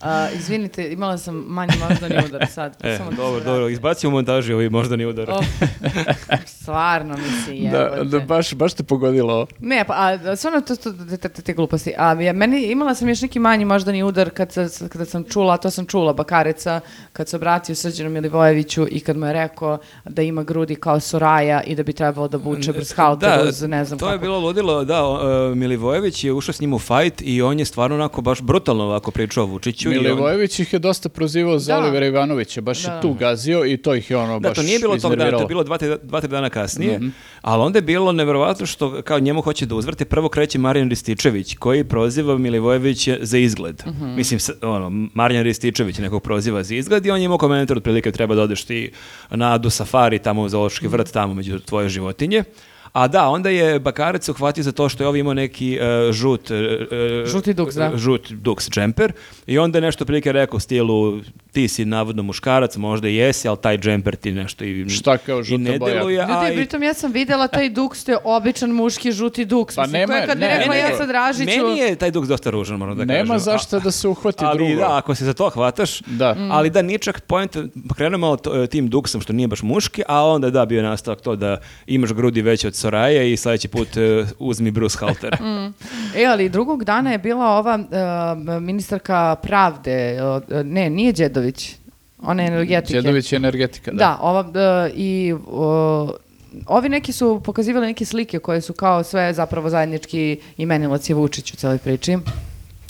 A, izvinite, imala sam manji moždani udar sad.
E,
samo da se
dobro,
vratim.
dobro, izbacimo u montaži ovaj možda ni udar.
O, stvarno mi se
Da,
jebote.
da baš, baš te pogodilo ovo.
Ne, pa, a, stvarno to, to, te, te, te gluposti. A, ja, meni, imala sam još neki manji moždani udar kad, sa- kada sam čula, a to sam čula, Bakareca, kad se obratio Srđanu Milivojeviću i kad mu je rekao da ima grudi kao Soraja i da bi trebalo da buče brshalter uz ne znam
to
kako.
je bilo ludilo, da, e, Milivojević je ušao s njim u fajt i on je stvarno onako baš brutalno ovako pričao o Vučiću. i on-
Milivojević ih je dosta prozivao za
Da.
Olivera Ivanovića, baš
Da,
je
da.
tu gazio i to ih je ono
Da,
baš
to nije bilo tog dana, to je bilo dva, tri- dva, tri dana kasnije, ali onda je bilo neverovatno što kao njemu hoće da uzvrti, prvo kreće Marijan Rističević, koji proziva Milivojevića za izgled. Mislim, s- ono, Marijan Rističević nekog proziva za izgled i on je imao komentar otprilike treba da odeš ti na Adu Safari, tamo u zoološki vrt, tamo među tvoje životinje. A da, onda je Bakarec uhvatio za to što je ovaj imao neki e, žut... e,
Žuti duks, da.
žut duks džemper i onda je nešto prilike rekao u stilu ti si navodno muškarac, možda i jesi, ali taj džemper ti nešto i,
Šta kao
i
žuta
ne
boja?
deluje, a
Ljudi,
i-
pritom ja sam videla taj duks, to je običan muški žuti duks.
Pa
Mislim,
nema-
je kad
ne,
rekla
ne,
ja sad Dražiću...
Meni je taj duks dosta ružan, moram da kažem.
Nema zašto da se uhvati
ali
drugo.
da, ako se za to hvataš,
Da.
Mm.
ali da nije čak point, krenuo malo to- tim duksom što nije baš muški, a onda da bio je nastavak to da imaš grudi veće od Soraje i sledeći put e, uzmi Bruce Halter.
E, ali drugog dana je bila ova e, ministarka pravde, e, ne, nije Đedović, ona je energetike.
Đedović je energetika, da.
Da, ova, e, i ovi neki su pokazivali neke slike koje su kao sve zapravo zajednički imenilac je Vučić u celoj priči.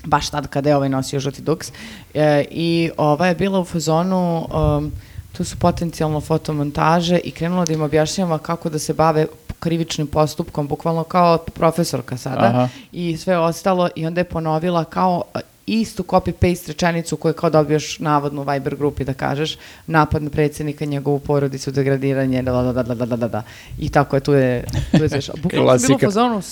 Baš tad kada je ovaj nosio žuti duks. E, I ova je bila u fazonu, um, tu su potencijalno fotomontaže i krenula da im objašnjava kako da se bave krivičnim postupkom, bukvalno kao profesorka sada
Aha.
i sve ostalo i onda je ponovila kao e, istu copy-paste rečenicu koju kao dobiješ navodno u Viber grupi da kažeš napad na predsednika, njegovu porodicu, degradiranje, da, da, da, da, da, da, da, da. I tako je, tu je, tu je zašao. Bukvalno
bilo
fazonu zonu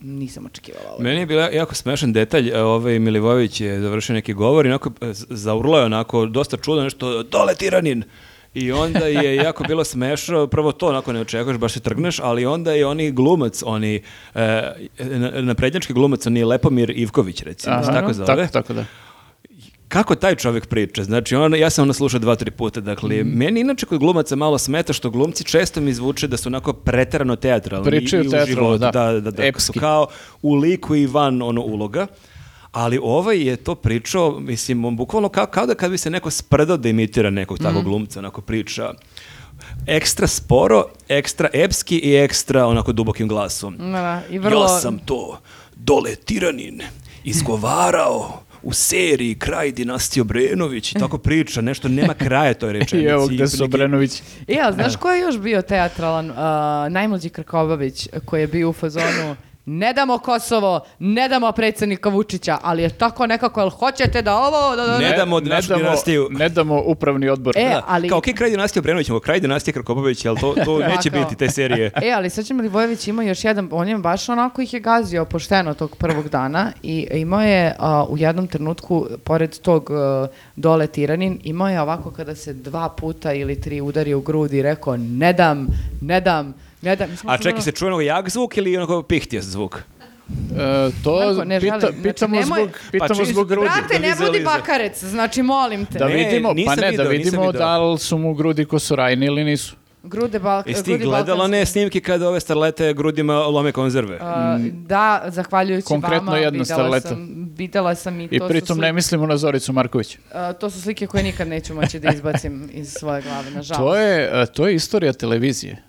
nisam očekivala ovo.
Meni je bilo jako smešan detalj, e, ovaj Milivojević je završio neki govor i onako e, zaurlao onako dosta čudo nešto, dole tiranin! I onda je jako bilo smešno, prvo to onako ne očekuješ, baš se trgneš, ali onda je oni glumac, oni e, na- naprednjački glumac, oni Lepomir Ivković recimo,
Aha,
tako zove.
Tako, tako da.
Kako taj čovjek priča? Znači, on, ja sam ono slušao dva, tri puta. Dakle,
Mhm.
meni inače kod glumaca malo smeta što glumci često mi zvuče da su onako preterano teatralni.
Pričaju teatralno, da.
da, da, da, su
Epski.
kao u liku i van ono uloga. Ali ovaj je to pričao, mislim, on bukvalno kao, kao da kad bi se neko sprdao da imitira nekog takvog glumca, onako priča ekstra sporo, ekstra epski i ekstra onako dubokim glasom.
Da, da, i vrlo...
Ja sam to, dole tiranin, izgovarao u seriji Kraj dinastije Obrenović i tako priča, nešto nema kraja toj rečenici.
I evo gde su Obrenović.
E, a znaš ko je još bio teatralan? Uh, najmlađi Krkobabić koji je bio u fazonu ne damo Kosovo, ne damo predsjednika Vučića, ali je tako nekako, jel hoćete da ovo... Da, da,
Ne
da-
damo
ne
našu
damo,
dinastiju.
ne damo upravni odbor.
E,
Da,
ali-
Kao, ok, kraj dinastije Obrenović, kraj dinastije Krkobabić, jel to, to neće biti te serije.
E, ali Srđan Milivojević ima još jedan, on je baš onako ih je gazio pošteno tog prvog dana i imao je a, u jednom trenutku, pored tog a, dole tiranin, imao je ovako kada se dva puta ili tri udari u grudi i rekao ne dam, ne dam, ne dam. Mislim,
A čekaj, se čuje ono jak zvuk ili onako pihtijas zvuk?
E, to
Marko, ne
pita-
želim. Znači,
pitamo,
nemoj-
zbog, pitamo
čisto-
zbog grudi.
Brate, ne
da
budi bakarec, znači molim te.
Da
Ne,
vidimo, pa
nisam
ne, da
video,
vidimo da li su mu grudi kosorajni ili nisu.
Grude bal
Jesi ti gledala one snimke kada ove starlete grudima lome konzerve?
A, da, zahvaljujući
Konkretno
vama,
jedna
videla
starleta.
sam, videla sam i,
I
to su
pritom
sli-
ne mislimo na Zoricu Marković.
a, to su slike koje nikad neću moći da izbacim iz svoje glave, nažalost.
To je, e, to je istorija televizije.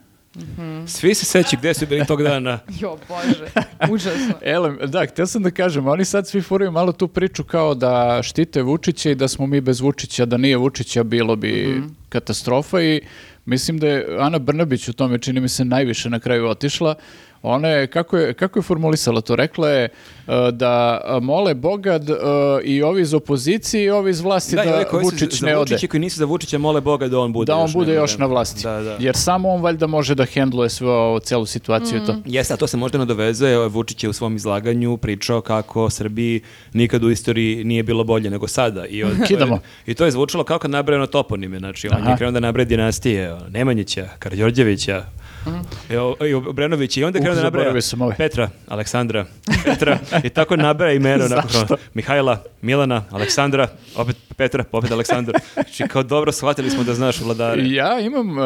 Svi se sećaju gde su bili tog dana.
Jo, bože, užasno.
Ele, da, htio sam da kažem, oni sad svi furaju malo tu priču kao da štite Vučića i da smo mi bez Vučića, da nije Vučića bilo bi katastrofa i mislim da je Ana Brnabić u tome čini mi se najviše na kraju otišla. Ona je, kako je, kako je formulisala to? Rekla je e, da e, mole Boga d- e, i ovi iz opozicije i ovi iz vlasti da,
ovi koji
Vučić ne ode.
Vučića koji nisu za Vučića mole Boga da on bude
Da on
još
bude još na vlasti.
Da, da.
Jer samo on valjda može da hendluje sve ovo, celu situaciju i to.
Jeste, a to se možda nadovezuje, Vučić je u svom izlaganju pričao kako Srbiji nikad u istoriji nije bilo bolje nego sada. I, od,
Kidamo.
I to je zvučalo kao kad nabrajeno toponime, znači on
Aha.
je krenuo da nabraje dinastije, Nemanjića, Karđorđevića, i Obrenović i onda krenuo da nabraja
ove.
Petra, Aleksandra, Petra i tako nabraja imena. Mihajla, Milana, Aleksandra, opet Petra, opet Aleksandar. Znači kao dobro shvatili smo da znaš vladare.
Ja imam uh,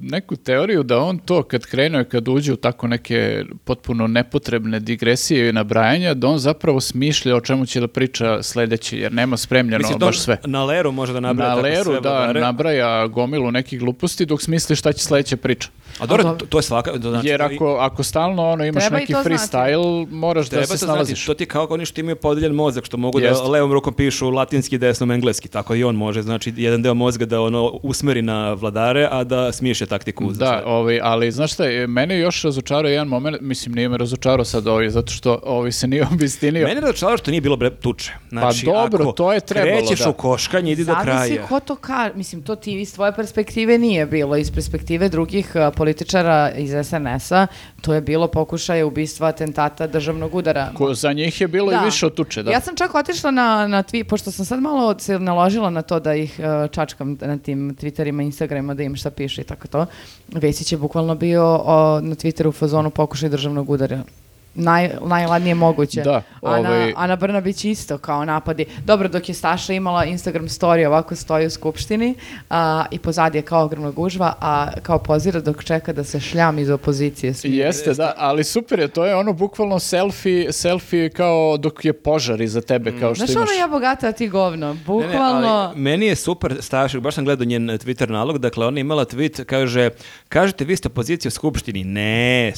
neku teoriju da on to kad krenuo, kad uđe u tako neke potpuno nepotrebne digresije i nabrajanja, da on zapravo smišlja o čemu će da priča sledeći, jer nema spremljeno
Mislim,
baš sve.
Na Leru može da nabraja
Na
tako
leru,
sve
da,
vladare.
nabraja gomilu nekih gluposti dok smisli šta će sledeća priča.
A dobro, to, to je svaka... To znači,
Jer ako, ako stalno ono, imaš neki
to znati.
freestyle, moraš
Treba
da se
to
snalaziš.
znati, to ti je kao oni što imaju podeljen mozak, što mogu
Jeste.
da levom rukom pišu latinski, desnom engleski, tako i on može, znači jedan deo mozga da ono usmeri na vladare, a da smiše taktiku. za
Da,
sve.
ovaj, ali znaš šta, je, mene je još razočarao jedan moment, mislim nije me razočarao sad ovaj, zato što ovaj se nije obistinio.
Mene je razočaralo što nije bilo bre, tuče. Znači,
Pa dobro,
ako
to je trebalo,
krećeš
da.
u koškanje, idi do
Zavisi
kraja.
ko to kaže. Mislim, to ti iz tvoje perspektive nije bilo. Iz perspektive drugih uh, političara iz SNS-a to je bilo pokušaje ubistva, atentata, državnog udara.
Ko, za njih je bilo
Da.
i više od tuče, da.
Ja sam čak otišla na, na twi- pošto sam sad malo se naložila na to da ih uh, čačkam na tim Twitterima, Instagramima, da im šta piše i tako to. Vesić je bukvalno bio o, na Twitteru u fazonu pokušaj državnog udara. Naj, najladnije moguće.
Da,
Ana,
ovaj-
Ana Brnabić isto kao napadi. Dobro, dok je Staša imala Instagram story, ovako stoji u skupštini a, i pozadi je kao ogromna gužva, a kao pozira dok čeka da se šljam iz opozicije. smiri.
Jeste, da, ali super je, to je ono bukvalno selfie, selfie kao dok je požar iza tebe, kao što
Znaš
imaš...
ono ja bogata, a ti govno.
Ne, ne,
Bukvalno...
ali meni je super Stašak, baš sam gledao njen Twitter nalog, dakle ona je imala tweet, kaže, kažete vi ste opozicija u skupštini, ne,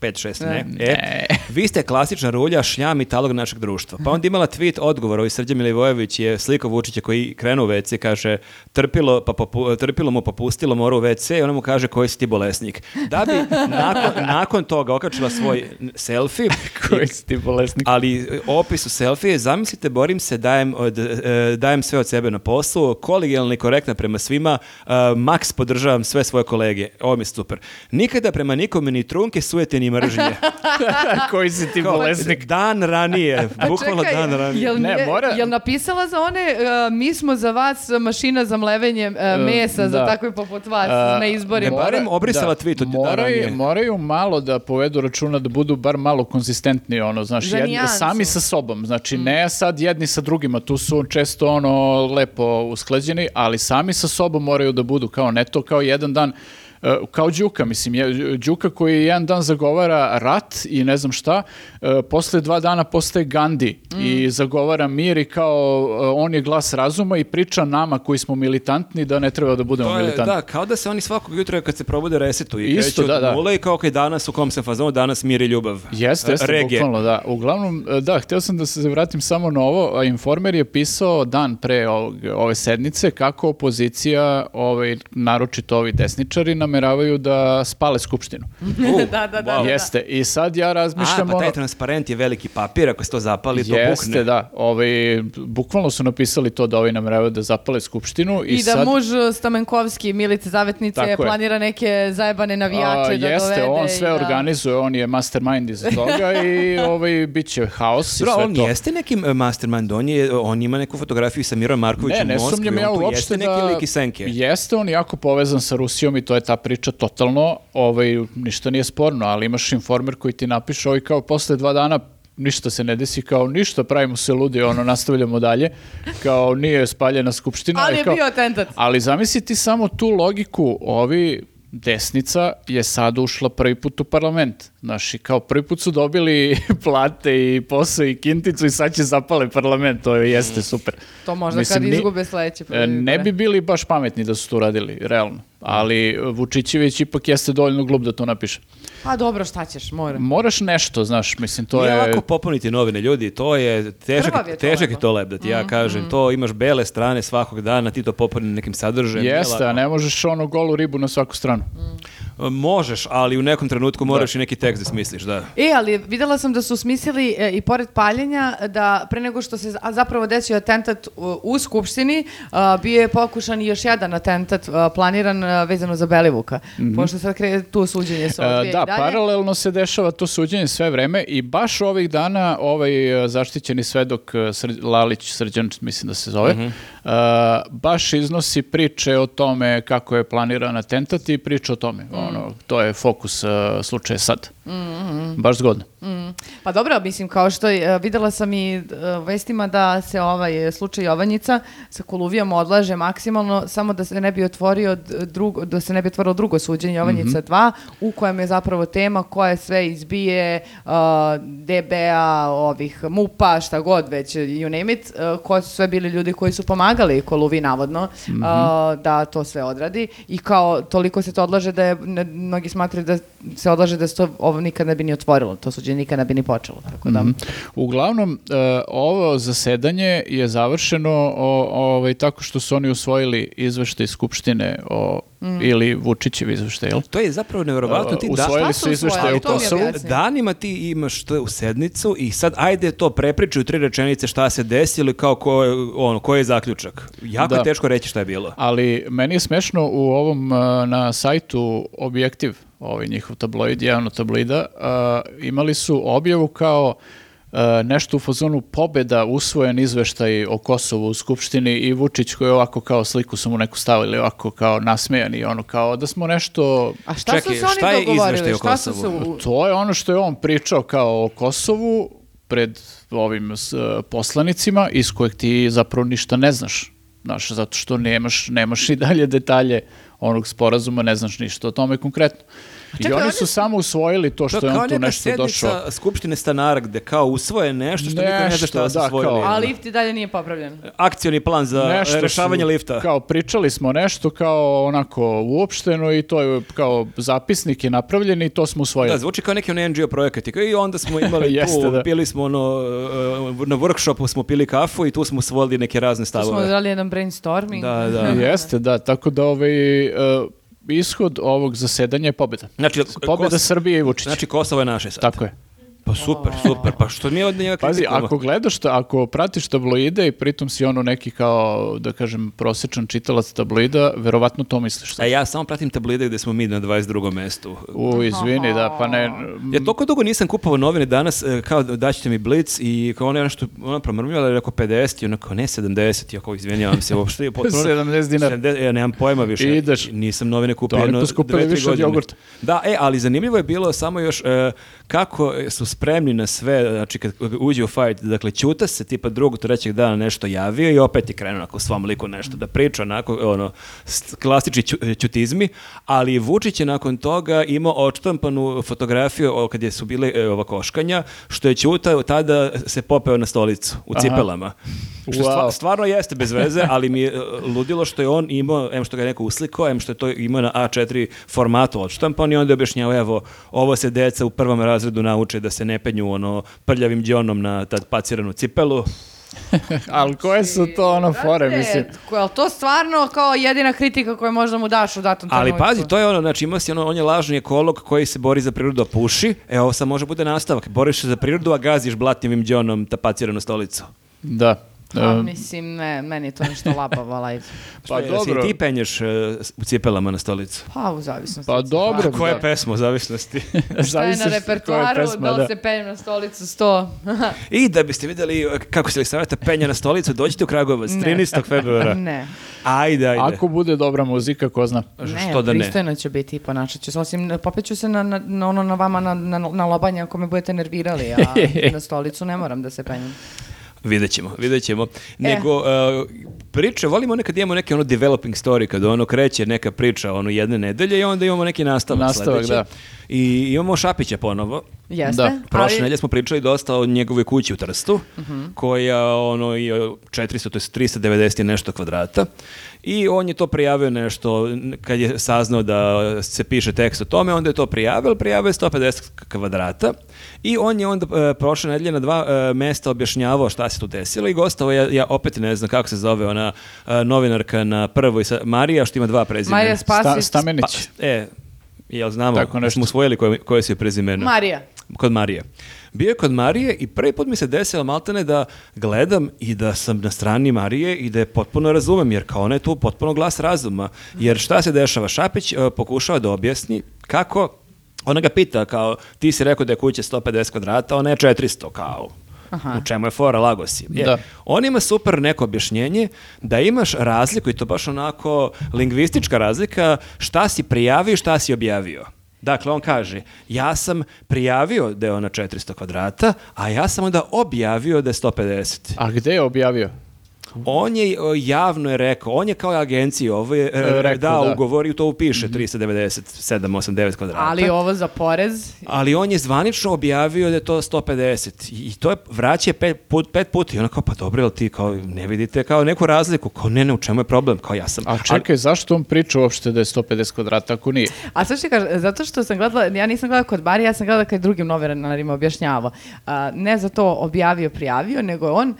5-6, ne, E, vi ste klasična rulja, šljam i talog našeg društva. Pa onda imala tweet odgovor, ovaj Srđan Milivojević je sliko Vučića koji krenuo u WC, kaže, trpilo, pa popu- trpilo mu, popustilo, mora u WC i ona mu kaže, koji si ti bolesnik. Da bi nakon, nakon toga okačila svoj selfie,
Koji si ti bolesnik?
ali opis u selfije, zamislite, borim se, dajem, od, e, dajem sve od sebe na poslu, kolegijalno i korektna prema svima, e, maks podržavam sve svoje kolege. Ovo mi je super. Nikada prema nikome ni trunke sujete ni mržnje.
Koji si ti bolesnik?
Dan ranije, bukvalno
čekaj,
dan ranije.
Jel,
Ne, mora-
jel napisala za one, uh, mi smo za vas mašina za mlevenje uh, mesa, za
da.
takve poput vas
A,
na izborima?
ne, barem obrisala tweet od dana
moraju,
ranije.
moraju malo da povedu računa da budu bar malo konzistentni ono, znaš,
Za
jedni- sami sa sobom, znači ne sad jedni sa drugima, tu su često ono lepo usklađeni, ali sami sa sobom moraju da budu kao ne to kao jedan dan kao Đuka, mislim, je, Đuka koji jedan dan zagovara rat i ne znam šta, e, posle dva dana postaje Gandhi i zagovara mir i kao e, on je glas razuma i priča nama koji smo militantni da ne treba da budemo
To je,
militantni.
da, kao da se oni svakog jutra kad se probude resetuju i
Isto,
kreću od
da, da.
i kao kaj danas u kom sam fazonu, danas mir i ljubav.
Jeste, jeste, bukvalno, da. Uglavnom, da, htio sam da se vratim samo na ovo. Informer je pisao dan pre ovog, ove sednice kako opozicija, ovaj, naročito ovi desničari, nameravaju da spale skupštinu.
U,
Da, da, da,
wow.
da.
Jeste, i sad ja
A,
razmišljam...
pa taj transparent je veliki papir, ako se to zapali, to
Jeste,
bukne.
da. Ovaj, bukvalno su napisali to da ovi nameravaju da zapale skupštinu. I,
I, da
sad,
muž Stamenkovski, Milice Zavetnice,
Tako je.
planira neke zajebane navijače
a,
da
jeste,
dovede.
on
i
sve
da-
organizuje, on je mastermind iza toga i ovaj, bit će haos i
Dobro,
sve
on
to.
jeste neki e, mastermind, on, je, on ima neku fotografiju sa Mirom Markovićem
Ne, ne
u Moskvi,
sumnjam ja
on tu
uopšte
jeste
da...
neki lik iz senke.
Jeste on jako povezan sa Rusijom i to je ta priča totalno, ovaj, ništa nije sporno, ali imaš informer koji ti napiše ovaj kao posle dva dana ništa se ne desi, kao ništa, pravimo se ludi, ono, nastavljamo dalje, kao nije spaljena skupština.
Ali je
kao-
bio atentat.
Ali zamisli ti samo tu logiku, ovi desnica je sad ušla prvi put u parlament. Znaš, i kao prvi put su dobili plate i posao i kinticu i sad će zapale parlament, to je, jeste super.
To možda
Mislim,
kad izgube sledeće.
E, Ne bi bili baš pametni da su to radili, realno. Ali Vučićević ipak jeste dovoljno glup da to napiše.
Pa dobro, šta ćeš, mora.
Moraš nešto, znaš, mislim, to
Nije
je...
lako popuniti novine, ljudi, to je težak,
je to
težak je to lep, da ti ja kažem, to imaš bele strane svakog dana, ti to popuni nekim sadržajem.
Jeste, a ne možeš ono golu ribu na svaku stranu.
E, Možeš, ali u nekom trenutku moraš i neki tekst da smisliš, da.
E, ali videla sam da su smislili e, i pored paljenja da pre nego što se zapravo desio atentat u, u Skupštini, a, bio je pokušan i još jedan atentat a, planiran a, vezano za Belivuka. Pošto sad kre, tu suđenje se
E,
odvija
da,
i dalje.
paralelno se dešava to suđenje sve vreme i baš ovih dana ovaj e, zaštićeni svedok e, Sr- Lalić Srđan, mislim da se zove,
Mhm.
e, baš iznosi priče o tome kako je planiran atentat i priče o tome.
Mm.
ono, to je fokus uh, slučaja sad. Baš zgodno.
Pa dobro, mislim, kao što je, videla sam i vestima da se ovaj slučaj Jovanjica sa Koluvijom odlaže maksimalno samo da se ne bi otvorio d- drugo, da se ne bi otvorilo drugo suđenje Jovanjica 2 u kojem je zapravo tema koja sve izbije uh, DBA, ovih MUPA, šta god već, you name it, uh, ko su sve bili ljudi koji su pomagali Koluvi navodno uh, da to sve odradi. I kao toliko se to odlaže da je, ne- mnogi smatraju da se odlaže da se to ovo nikad ne bi ni otvorilo, to suđenje nikad ne bi ni počelo, tako da...
Uglavnom, e, ovo zasedanje je završeno o, ovaj, tako što su oni usvojili izveštaj Skupštine o, ili Vučićev izveštaj, jel?
To je zapravo nevjerovatno. Ti
Uh,
da,
usvojili su izveštaj
mi
Kosovu.
Danima ti imaš to u sednicu i sad ajde to prepričaj u tri rečenice šta se desilo i kao ko je, ono, koji je zaključak. Jako
Da.
je teško reći šta je bilo.
Ali meni je smešno u ovom uh, na sajtu Objektiv, ovaj njihov tabloid, jedan od tabloida, uh, imali su objavu kao nešto u fazonu pobeda usvojen izveštaj o Kosovu u Skupštini i Vučić koji je ovako kao sliku su mu neku stavili ovako kao nasmejani, ono kao da smo nešto...
A šta
Čekaj,
su se oni
šta je
dogovorili?
izveštaj o
Šta su
Kosovu?
se u-
To je ono što je on pričao kao o Kosovu pred ovim s, uh, poslanicima iz kojeg ti zapravo ništa ne znaš. Znaš, zato što nemaš, nemaš i dalje detalje onog sporazuma, ne znaš ništa o tome konkretno. I
Čekaj,
oni
oni
su samo usvojili to
To
što
je
je
kao
on tu
neka
nešto došao.
Skupštine stanara gde kao usvoje nešto što niko ne zna šta su
da,
usvojili.
kao-
A lift i dalje nije popravljen.
Akcioni plan za
Nešto
rešavanje
su-
lifta.
Kao pričali smo nešto kao onako uopšteno i to je kao zapisnik je napravljen i to smo usvojili.
Da, zvuči kao neki on NGO projekat. I kao- I onda smo imali
Jeste,
tu,
da.
pili smo ono, uh, na workshopu smo pili kafu i tu smo usvojili neke razne
Tu smo
stavove.
jedan brainstorming.
Da, da.
Jeste, da, tako da ovaj, uh, ishod ovog zasedanja je pobjeda.
Znači,
Pobjeda
Kos-
Srbije i Vučića.
Znači Kosovo je naše sad.
Tako je.
Pa super, super. Pa što mi od njega
Pazi, ako gledaš, ta, ako pratiš tabloide i pritom si ono neki kao, da kažem, prosječan čitalac tabloida, verovatno to misliš.
A ja samo pratim tablide gde smo mi na 22. mestu.
U, izvini, da, pa ne...
Ja toliko dugo nisam kupovao novine danas, e, kao daćete mi Blitz i kao ona je nešto, ona promrmljala, rekao 50 i ona kao ne 70, ja kao izvinjavam se, uopšte je potpuno...
70 dinara.
70, ja nemam pojma više.
Ideš.
Nisam novine kupio
To
jedno
poskupili
dve, tri
više od
godine.
jogurta.
Da, e, ali zanimljivo je bilo samo još e, kako su spremni na sve, znači kad uđe u fight, dakle Ćuta se tipa drugog, trećeg dana nešto javio i opet je krenuo onako svom liku nešto da priča, onako, ono, klasični ću- ćutizmi, ali Vučić je nakon toga imao odštampanu fotografiju o, kad je su bile e, ova koškanja, što je Ćuta tada se popeo na stolicu u
Aha.
cipelama. Što
Wow.
stvarno jeste bez veze, ali mi je e, ludilo što je on imao, em što ga je neko uslikao, em što je to imao na A4 formatu odštampan i onda je objašnjavao, evo, ovo se deca u prvom razredu nauče da se ne penju ono prljavim džonom na tad paciranu cipelu.
Ali koje su to ono fore,
Brate,
mislim?
ko- jel to stvarno kao jedina kritika koju možda mu daš u datom
Ali
trenutku?
pazi, to je ono, znači imao si ono, on je lažni ekolog koji se bori za prirodu, a puši. E, ovo sad može bude nastavak. Boriš se za prirodu, a gaziš blatnjevim džonom tapaciranu stolicu.
Da.
A,
E,
mislim, ne, meni je to nešto labavo, live.
Pa
Pa
dobro.
dobro.
ti penješ e, u cipelama na stolicu.
Pa, u zavisnosti.
Pa dobro.
situacije.
Koja
da.
je pesma u zavisnosti?
Šta je na repertuaru,
pesma,
da li
da.
se penjem na stolicu 100?
I da biste vidjeli e, kako se Elisaveta penja na stolicu, dođite u Kragovac, 13. februara.
ne.
Ajde, ajde.
Ako bude dobra muzika, ko zna.
Ne,
Što da ne?
pristojno će biti i ponašat ću se. Osim, popeću se na, na, na ono na vama na, na, na lobanje ako me budete nervirali, a na stolicu ne moram da se penjem.
Vidjet ćemo, vidjet ćemo. Nego, uh, priče, volimo nekad imamo neke ono developing story, kada ono kreće neka priča ono jedne nedelje i onda imamo neki nastavak,
Nastavak,
sledeći.
da.
I imamo Šapića ponovo.
Jeste?
Da,
Prošle
ali-
nedelje smo pričali dosta o njegovoj kući u Trstu, koja ono i 400, to je 390 i nešto kvadrata. I on je to prijavio nešto, kad je saznao da se piše tekst o tome, onda je to prijavio, ali prijavio je 150 kvadrata. I on je onda e, prošle nedelje na dva e, mesta objašnjavao šta se tu desilo i gostavo, ja, ja opet ne znam kako se zove ona e, novinarka na prvoj, sa, Marija, što ima dva prezimena.
Marija Spasić.
Sta, Stamenić.
Pa, e, jel znamo,
Tako nešto.
smo usvojili koje, koje joj prezimena?
Marija.
Kod Marije. Bio je kod Marije i prvi put mi se desilo maltene da gledam i da sam na strani Marije i da je potpuno razumem, jer kao ona je tu potpuno glas razuma. Jer šta se dešava? Šapić e, pokušava da objasni kako, ona ga pita kao, ti si rekao da je kuća 150 kvadrata, ona je 400 kao.
Aha.
U čemu je fora Lagosi? Je,
Da.
On ima super neko objašnjenje da imaš razliku, i to baš onako lingvistička razlika, šta si prijavio i šta si objavio. Dakle, on kaže, ja sam prijavio da je ona 400 kvadrata, a ja sam onda objavio da je 150.
A gde je objavio?
On je o, javno je rekao, on je kao agenciji ovo je e,
rekao,
dao
da.
ugovor i to upiše 397, 8, 9 kvadrata.
Ali ovo za porez,
Ali on je zvanično objavio da je to 150 i to je vraća pet, put, pet puta i ona kao pa dobro, jel ti kao ne vidite kao neku razliku, kao ne ne u čemu je problem, kao ja sam.
A čekaj, zašto on priča uopšte da je 150 kvadrata ako nije?
A sad što kaže, zato što sam gledala, ja nisam gledala kod Bari, ja sam gledala kad je drugim novinarima objašnjavao. Ne za to objavio, prijavio, nego je on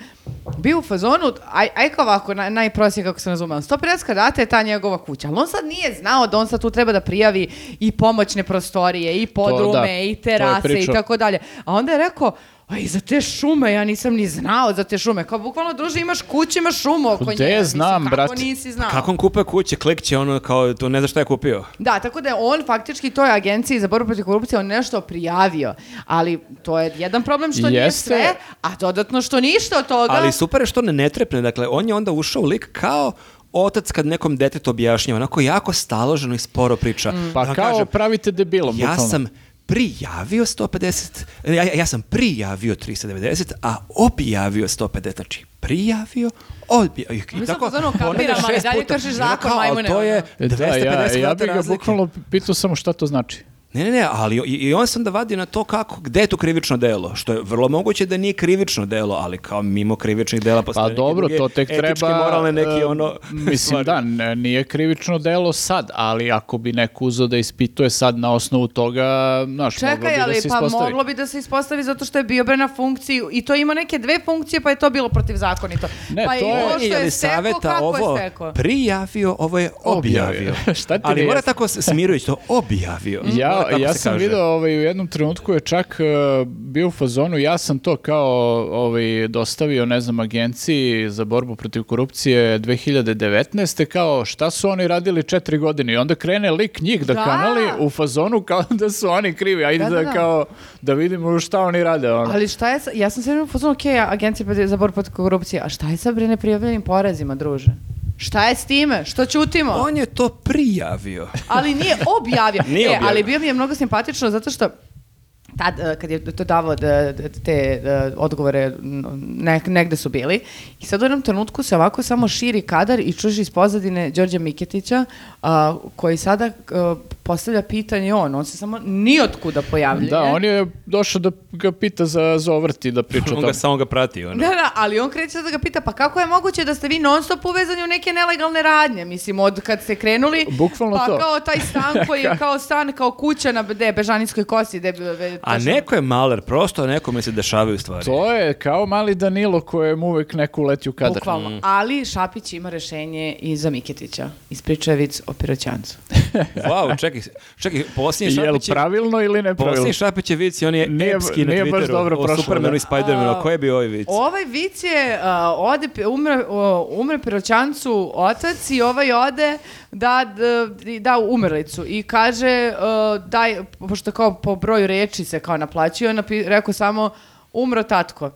bio u fazonu, aj, aj kao ovako, naj, najprostije kako sam razumela, 150 kvadrata je ta njegova kuća, ali on sad nije znao da on sad tu treba da prijavi i pomoćne prostorije, i podrume,
da,
i
to
terase i tako dalje. A onda je rekao, Aj, za te šume, ja nisam ni znao za te šume. Kao, bukvalno, druže, imaš kuću, imaš šumu oko
Gde
nje. Mislim,
znam,
kako nisi znao?
Kako on kupuje kuće, klikće ono kao to ne zna šta je kupio.
Da, tako da je on faktički toj agenciji za borbu protiv korupcije on nešto prijavio, ali to je jedan problem što nije
Jeste.
sve, a dodatno što ništa od toga.
Ali super je što ne ne trepne, dakle on je onda ušao u lik kao otac kad nekom detetu objašnjava, onako jako staloženo i sporo priča.
Pa
Da
kao
kažem,
pravite debilom,
Ja
bukvalno.
sam prijavio 150, ja, ja sam prijavio 390, a objavio 150, znači prijavio, odbijao. I,
Mi
i
smo
tako,
fazonu kapiram, ali dalje kršiš zakon, majmune,
To je
ono.
250
Da, ja, ja bi
kvadrata
ga bukvalno pitao samo šta to znači.
Ne, ne, ne, ali i, i on se onda vadi na to kako, gde je tu krivično delo, što je vrlo moguće da nije krivično delo, ali kao mimo krivičnih dela postoje
Pa
neke
dobro,
druge
to tek
etičke,
treba...
moralne neki
e,
ono...
Mislim, da, ne- nije krivično delo sad, ali ako bi neko uzeo da ispituje sad na osnovu toga, znaš, moglo
Čekaj,
bi
ali
da se
pa
ispostavi.
moglo bi da se ispostavi zato što je bio bre na funkciji i to ima neke dve funkcije pa je to bilo protivzakonito.
Ne,
pa
to
i
je-
ovo što
je, je
je stekao,
saveta
kako
ovo
je stekao?
prijavio, ovo je objavio.
Objavio. Šta ti
Ali mora tako smirujući to objavio.
Ja,
Tako
ja
se
sam
kaže.
video ovaj, u jednom trenutku je čak e, bio u fazonu, ja sam to kao ovaj, dostavio, ne znam, agenciji za borbu protiv korupcije 2019. kao šta su oni radili četiri godine i onda krene lik njih da,
Da.
kanali u fazonu kao da su oni krivi, ajde
Da,
da,
da, da.
kao da vidimo šta oni rade. Ono.
Ali šta je, sa, ja sam se u fazonu, ok, agencija za borbu protiv korupcije, a šta je sa bre neprijavljenim porezima, druže? Šta je s time? Što ćutimo?
On je to prijavio.
ali nije objavio.
Nije
e,
objavio.
ali bio mi je mnogo simpatično zato što tad, eh, kad je to davao da- da- te eh, odgovore, n- nek- negde su bili, i sad u jednom trenutku se ovako samo širi kadar i čuži iz pozadine Đorđa Miketića, a, koji sada eh, postavlja pitanje on, on se samo nijotkuda pojavljuje.
Da, on je došao da ga pita za, za ovrt i da priča o
On
tome.
ga samo ga prati. Ono.
Da, da, ali on kreće da ga pita, pa kako je moguće da ste vi non stop uvezani u neke nelegalne radnje? Mislim, od kad ste krenuli,
Bukvalno
pa
to.
kao taj stan koji je kao stan, kao kuća na de, Bežanijskoj kosi. De, be-
A neko je maler, prosto nekome se dešavaju stvari.
To je kao mali Danilo kojem uvek neko uleti u kadar.
Bukvalno.
Mm.
Ali Šapić ima rešenje i za Miketića. Ispriča je vic o piroćancu.
Wow, čekaj, čekaj, posljednji
Jel
Šapić je...
pravilno ili nepravilno?
Posljednji Šapić je vic i on je
Nije-
epski na
nije baš
Twitteru.
dobro
o
prošlo,
Supermanu
da.
i Spidermanu.
A,
Koji je bio ovaj vic?
Ovaj vic je, a, ode, umre, o, umre piroćancu otac i ovaj ode da, da, da umrlicu i kaže, a, daj, pošto kao po broju reči se kao naplaćuje, on napi, rekao samo umro tatko.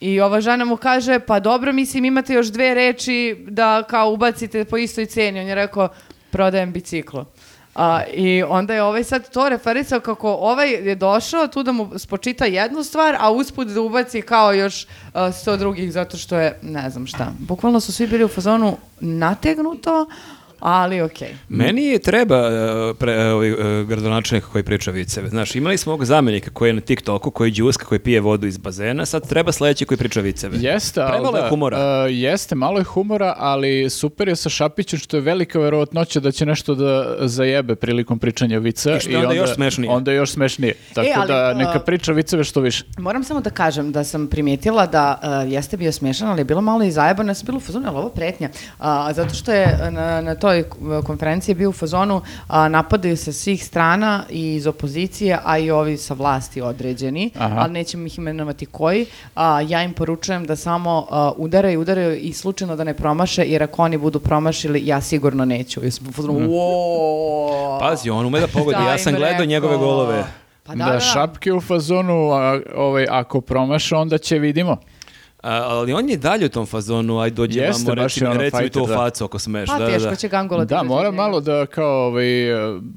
I ova žena mu kaže, pa dobro, mislim, imate još dve reči da kao ubacite po istoj ceni. On je rekao, prodajem biciklo. A, I onda je ovaj sad to referisao kako ovaj je došao tu da mu spočita jednu stvar, a usput da ubaci kao još a, sto drugih zato što je, ne znam šta. Bukvalno su svi bili u fazonu nategnuto, ali okej.
Meni je treba e, pre, e, ovaj, e, gradonačelnik koji priča viceve. Znaš, imali smo ovog zamjenika koji je na TikToku, koji je džuska, koji pije vodu iz bazena, sad treba sledeći koji priča viceve.
Jeste, ali
Premalo je
da,
humora.
e, jeste, malo je humora, ali super je sa Šapićem što je velika verovatnoća da će nešto da zajebe prilikom pričanja vica.
I što je onda još smešnije.
Onda je još smešnije. Tako
ali,
da
e,
neka priča viceve što više.
Moram samo da kažem da sam primijetila da uh, jeste bio smiješan, ali je bilo malo i zajebano. Ja sam bila u fazonu, ovo pretnja? A, zato što je na, na toj uh, konferenciji bio u fazonu a, napadaju se svih strana i iz opozicije, a i ovi sa vlasti određeni,
Aha.
ali nećemo ih imenovati koji. A, ja im poručujem da samo a, udaraju, udaraju i slučajno da ne promaše, jer ako oni budu promašili, ja sigurno neću. Ja sam u fazonu, "Wow."
Pazi, on ume da pogodi. Ja sam gledao
rekao?
njegove golove.
Pa
Da,
da, da, da.
šapke u fazonu, a, ovaj, ako promaša, onda će vidimo.
A, ali on je dalje u tom fazonu, aj dođi
Jeste,
vamo, reci,
je ono
reci mi to
da.
facu ako smeš.
Pa
da, da,
teško
da.
će Gangola
Da, mora malo da kao ovaj,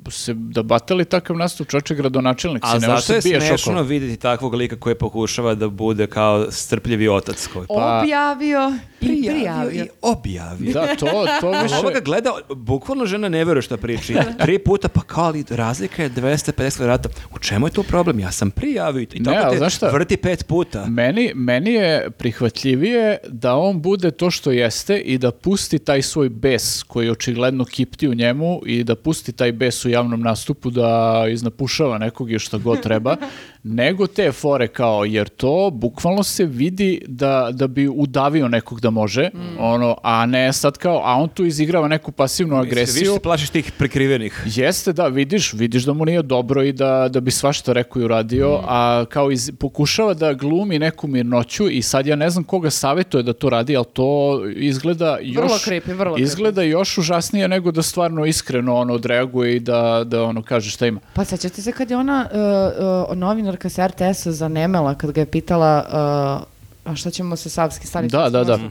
se da batali takav nastup čoče gradonačelnik.
A
ne
zato je smešno
okolo.
vidjeti takvog lika koji pokušava da bude kao strpljivi otac. Koji
Pa-
Objavio i prijavio.
i objavio.
Da, to, to više...
ovoga gleda, bukvalno žena ne veruje šta priča. Tri puta, pa kao ali razlika je 250 kvadrata. U čemu je tu problem? Ja sam prijavio i
Ne,
tako
ali
te vrti pet puta.
Meni, meni je prihvatljivije da on bude to što jeste i da pusti taj svoj bes koji očigledno kipti u njemu i da pusti taj bes u javnom nastupu da iznapušava nekog i što god treba, nego te fore kao, jer to bukvalno se vidi da, da bi udavio nekog da može, ono, a ne sad kao, a on tu izigrava neku pasivnu
Više
agresiju.
se plašiš tih prikrivenih.
Jeste, da, vidiš, vidiš da mu nije dobro i da, da bi svašta rekao i uradio, a kao iz, pokušava da glumi neku mirnoću i sad ja ne znam koga savjetuje da to radi, ali to izgleda još...
Vrlo creepy, vrlo
Izgleda još užasnije nego da stvarno iskreno ono odreaguje i da, da ono kaže šta ima.
Pa sećate se kad je ona uh, uh, novinarka sa RTS-a zanemela kad ga je pitala uh, a šta ćemo sa Savski stanicom?
Da, da, da.
Ne,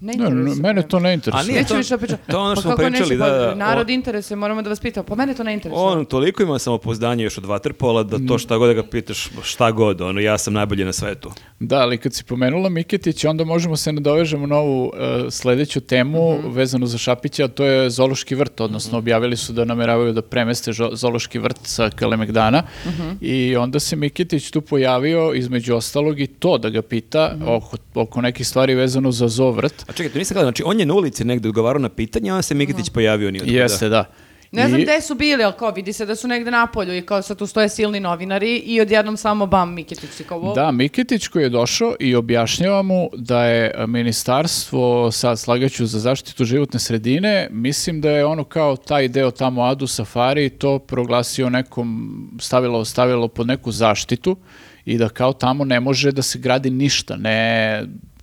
Ne, ne, mene
me.
to ne interesuje.
A nije to-
više
to ono
Pa
što smo
kako
pričali, da,
pa
da,
Narod
o-
interesuje, moramo da vas pitamo. Pa mene to ne interesuje.
On toliko ima samopouzdanje još od vaterpola da to šta god da ga pitaš, šta god, ono, ja sam najbolji na svetu.
Da, ali kad si pomenula Miketića, onda možemo se nadovežemo na ovu e, sledeću temu
Mhm.
vezanu za Šapića, a to je Zološki vrt, odnosno objavili su da nameravaju da premeste Zološki vrt sa Kalemegdana
Mhm.
i onda se Miketić tu pojavio između ostalog i to da ga pita
Mhm.
oko, oko nekih stvari vezano za zoo vrt.
A čekaj, to nisam gledao, znači on je na ulici negde odgovarao na pitanje, a onda se Mikitić pojavio nije.
Jeste, da.
Ne znam
I-
gde su bili, ali kao vidi se da su negde napolju i kao sad tu stoje silni novinari i odjednom samo bam Miketić i kao wow.
Da, Mikitić koji je došao i objašnjava mu da je ministarstvo, sad slagaću za zaštitu životne sredine, mislim da je ono kao taj deo tamo Adu Safari to proglasio nekom, stavilo, stavilo pod neku zaštitu i da kao tamo ne može da se gradi ništa, ne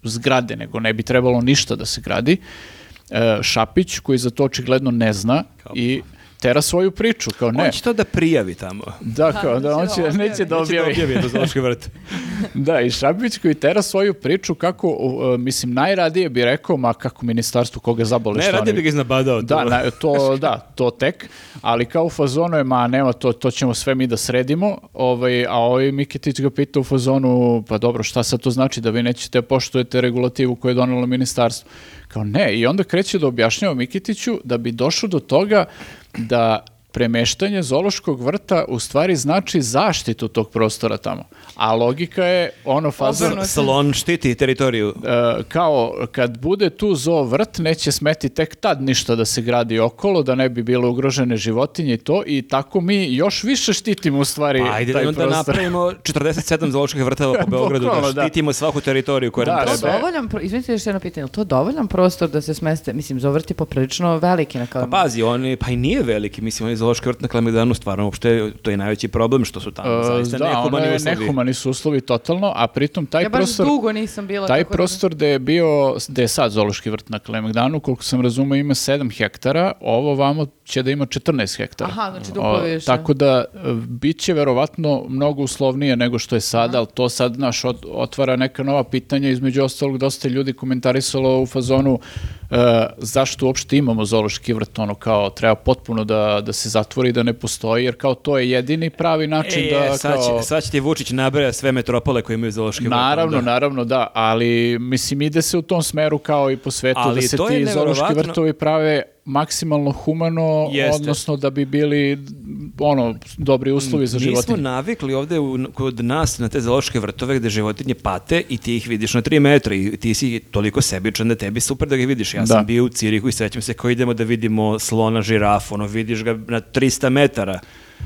zgrade, nego ne bi trebalo ništa da se gradi. E, Šapić, koji za to očigledno ne zna i tera svoju priču, kao ne.
On će to da prijavi tamo.
Da, kao da, on će, neće da
Neće da
objavi.
objavi do Zološki vrt.
Da, i Šapić koji tera svoju priču kako, uh, mislim, najradije bi rekao, ma kako ministarstvo koga zabole
Ne, radije bi ga iznabadao.
Da,
to.
na- to, da, to tek, ali kao u fazonu je, ma nema, to, to ćemo sve mi da sredimo, ovaj, a ovaj Mikitić ga pita u fazonu, pa dobro, šta sad to znači, da vi nećete poštujete regulativu koju je donelo ministarstvo? Kao ne, i onda kreće da objašnjava Mikitiću da bi došao do toga da premeštanje zološkog vrta u stvari znači zaštitu tog prostora tamo. A logika je ono fazon.
Salon štiti teritoriju.
E, kao kad bude tu zoo vrt neće smeti tek tad ništa da se gradi okolo da ne bi bilo ugrožene životinje i to i tako mi još više štitimo u stvari
Pa ajde
taj
da onda
prostor.
napravimo 47 zooloških vrtova po Beogradu, da
da.
štitimo svaku teritoriju koja nam
Da,
To
treba.
sve-
dovoljan, pro... izvinite još jedno pitanje, je to dovoljan prostor da se smeste, mislim, zovrti poprilično veliki na
Pa
kalemegdanu.
pazi, oni, pa i nije veliki, mislim, oni zoološki vrt na Kalemegdanu stvarno uopšte, to je najveći problem što su tamo,
E,
zaista
da, ono
nehumani
su uslovi totalno, a pritom taj
Ja baš
prostor
dugo nisam bila.
Taj
tako da-
prostor gde je bio, gde je sad zoološki vrt na Kalemegdanu, koliko sam razumeo ima 7 hektara, ovo vamo će da ima 14 hektara.
Aha, znači duplo
O,
više.
Tako da e, bit će verovatno mnogo uslovnije nego što je sada, ali to sad naš otvara neka nova pitanja, između ostalog dosta ljudi komentarisalo u fazonu zašto uopšte imamo zoološki vrt, ono kao treba potpuno da, da se zatvori, da ne postoji, jer kao to je jedini pravi način
E,
da
sad,
kao...
sad će ti Vučić nabraja sve metropole koje imaju zoološki vrt.
Naravno,
onda.
naravno, da, ali mislim ide se u tom smeru kao i po svetu
Ali
da se ti zoološki
neverovatno-
vrtovi prave maksimalno humano,
Jeste.
odnosno da bi bili ono dobri uslovi za
Mi smo
životinje.
navikli ovde u, kod nas na te zoološke vrtove gde životinje pate i ti ih vidiš na 3 metra i ti si toliko sebičan da tebi super da ga vidiš. Ja
Da.
sam bio u Cirihu i sećam se kao idemo da vidimo slona žirafu, ono vidiš ga na 300 metara.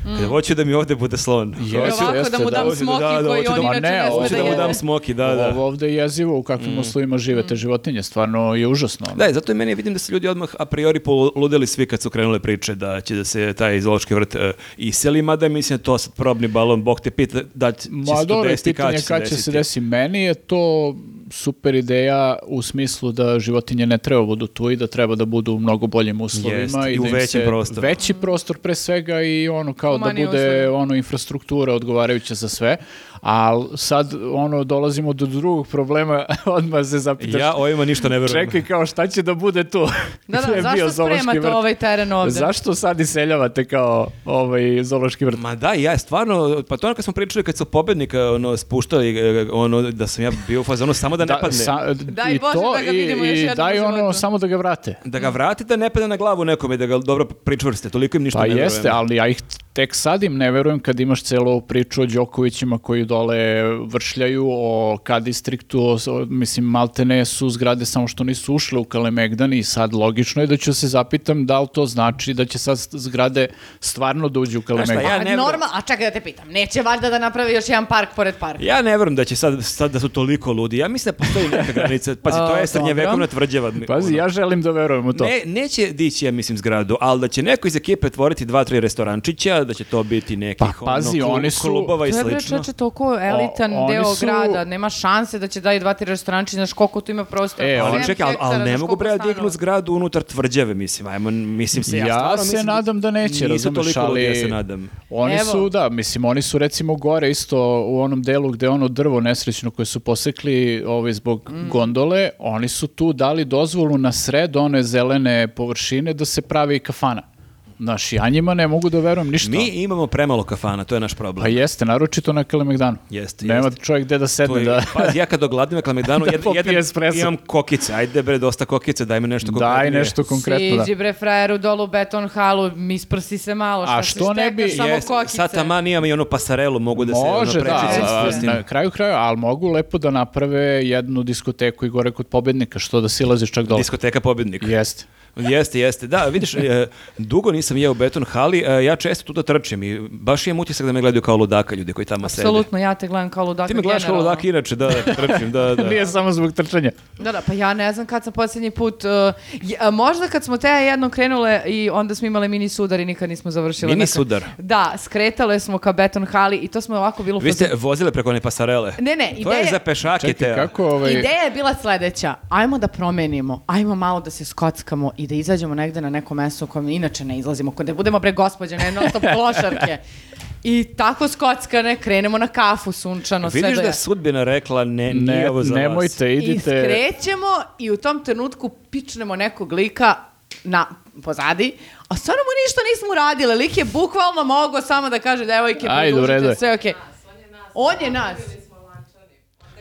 Kada hoću da mi ovde bude slon.
Jeste,
Ovako da mu
da.
dam
da-
smoki
da, da,
koji
da-
on
Ma
inače
ne,
sme
da
da
mu dam smoki, da, da.
Ovo ovde je jezivo u kakvim uslovima žive te životinje, stvarno je užasno.
Da, i zato i meni vidim da su ljudi odmah a priori poludeli svi kad su krenule priče da će da se taj zoološki vrt uh, iseli, mada je mislim to sad probni balon, Bog te pita da će
Ma
se to
dobro,
desiti,
pitanje
kad će se
kad će se
desiti.
desiti. Meni je to super ideja u smislu da životinje ne treba budu tu i da treba da budu u mnogo boljim uslovima.
Jest, i
da
u
im
većem
se-
prostoru.
Veći prostor pre svega i ono kao da
Humaniji
bude
uslovi.
ono infrastruktura odgovarajuća za sve. Ali sad ono dolazimo do drugog problema, odmah se zapitaš.
Ja ovima ništa ne verujem.
Čekaj, kao šta će da bude tu?
Da, da, zašto spremate
vrt.
ovaj teren ovde?
Zašto sad iseljavate kao ovaj zoološki vrt?
Ma da, ja stvarno, pa to ono kad smo pričali kad su pobednika ono, spuštali, ono, da sam ja bio u fazonu samo da ne padne.
sa-
Daj
i
Bože
to,
da ga
i-
vidimo još
i
jednom
daj ono
životu.
samo da ga vrate.
Da ga vrati da ne pada na glavu nekome, da ga dobro pričvrste, toliko im ništa
Pa
ne verujem.
jeste, ali ja ih tek sad im ne verujem kad imaš celu ovu priču o Đokovićima koji dole vršljaju, o Kadistriktu, o, o- mislim, maltene su zgrade samo što nisu ušle u Kalemegdan i sad logično je da ću se zapitam da li to znači da će sad zgrade stvarno da uđu u Kalemegdan.
ja
A,
ne
normal, a čekaj da te pitam, neće valjda da napravi još jedan park pored parka?
Ja ne verujem da će sad, sad da su toliko ludi. Ja mislim da postoji neka granica. Pazi, to je srednjevekovna
dobro.
tvrđava.
Pazi, ja želim da verujem u to.
Ne, neće dići, ja mislim, zgradu, ali da će neko iz ekipe otvoriti dva, tri restorančića, da će to biti nekih
Pa, pazi,
ono, klu-
oni su-
klubova i
To je
slično.
čoče toliko elitan
O-
deo
su-
grada, nema šanse da će daju dva, tri restoranči, znaš koliko tu ima prostora.
E,
pa
Ali
sedam
čekaj, ali, ali
hektara,
ne mogu bre da dignu zgradu unutar tvrđave, mislim, ajmo, mislim se, ja,
Ja,
stvarno
se
mislim
nadam da neće, razumeš, ali
ja se nadam.
oni
Evo.
su, da, mislim, oni su recimo gore isto u onom delu gde ono drvo nesrećno koje su posekli ovaj, zbog
Mm.
gondole, oni su tu dali dozvolu na sred one zelene površine da se pravi kafana. Znaš, ja njima ne mogu da verujem ništa.
Mi imamo premalo kafana, to je naš problem.
Pa jeste, naročito na Kalemegdanu.
Jeste,
Nema
jeste.
čovjek gde da sedne
je,
da...
Pazi, ja kad ogladim na Kalemegdanu,
Da
jedan,
espresso.
imam kokice, ajde bre, dosta kokice, daj mi nešto konkretnije.
Daj nešto konkretno. Da.
Siđi bre frajeru dolu beton halu, isprsi se malo, šta
A što ne bi-
samo
Jes,
kokice.
sad taman imam i onu pasarelu, mogu da se
Može,
ono,
da,
prstim.
na kraju kraja, ali mogu lepo da naprave jednu diskoteku i gore kod pobednika, što da silaziš čak dole.
Diskoteka pobjednik.
Jeste.
Jeste, jeste. Da, vidiš, e, dugo nisam jeo u beton hali, e, ja često tu da trčim i baš imam utisak da me gledaju kao ludaka ljudi koji tamo sede.
Apsolutno, ja te gledam kao ludaka
Ti me gledaš kao
generalno.
ludak inače, da, da, trčim, da, da.
Nije samo zbog trčanja.
Da, da, pa ja ne znam kad sam posljednji put, uh, možda kad smo te jednom krenule i onda smo imali mini sudar i nikad nismo završili.
Mini sudar?
Da, skretale smo ka beton hali i to smo ovako bilo...
Vi ste
fazonu-
vozile preko one pasarele.
Ne, ne,
To je
ideja-
za pešake,
Čekaj,
te.
kako ovaj...
Ideja je bila sledeća, ajmo da promenimo, ajmo malo da se skockamo i da izađemo negde na neko mesto u kojem inače ne izlazimo, kod da budemo bre gospođe, ne non stop klošarke. I tako skockane, krenemo na kafu sunčano, sve
Vidiš
do
da je sudbina rekla ne, nije
Ne,
ovo za vas.
nemojte,
I
idite...
skrećemo i u tom trenutku pičnemo nekog lika na pozadi, a stvarno mu ništa nismo uradile. Lik je bukvalno mogao samo da kaže devojke,
Ajde,
produžite
je.
sve, okej. On je nas.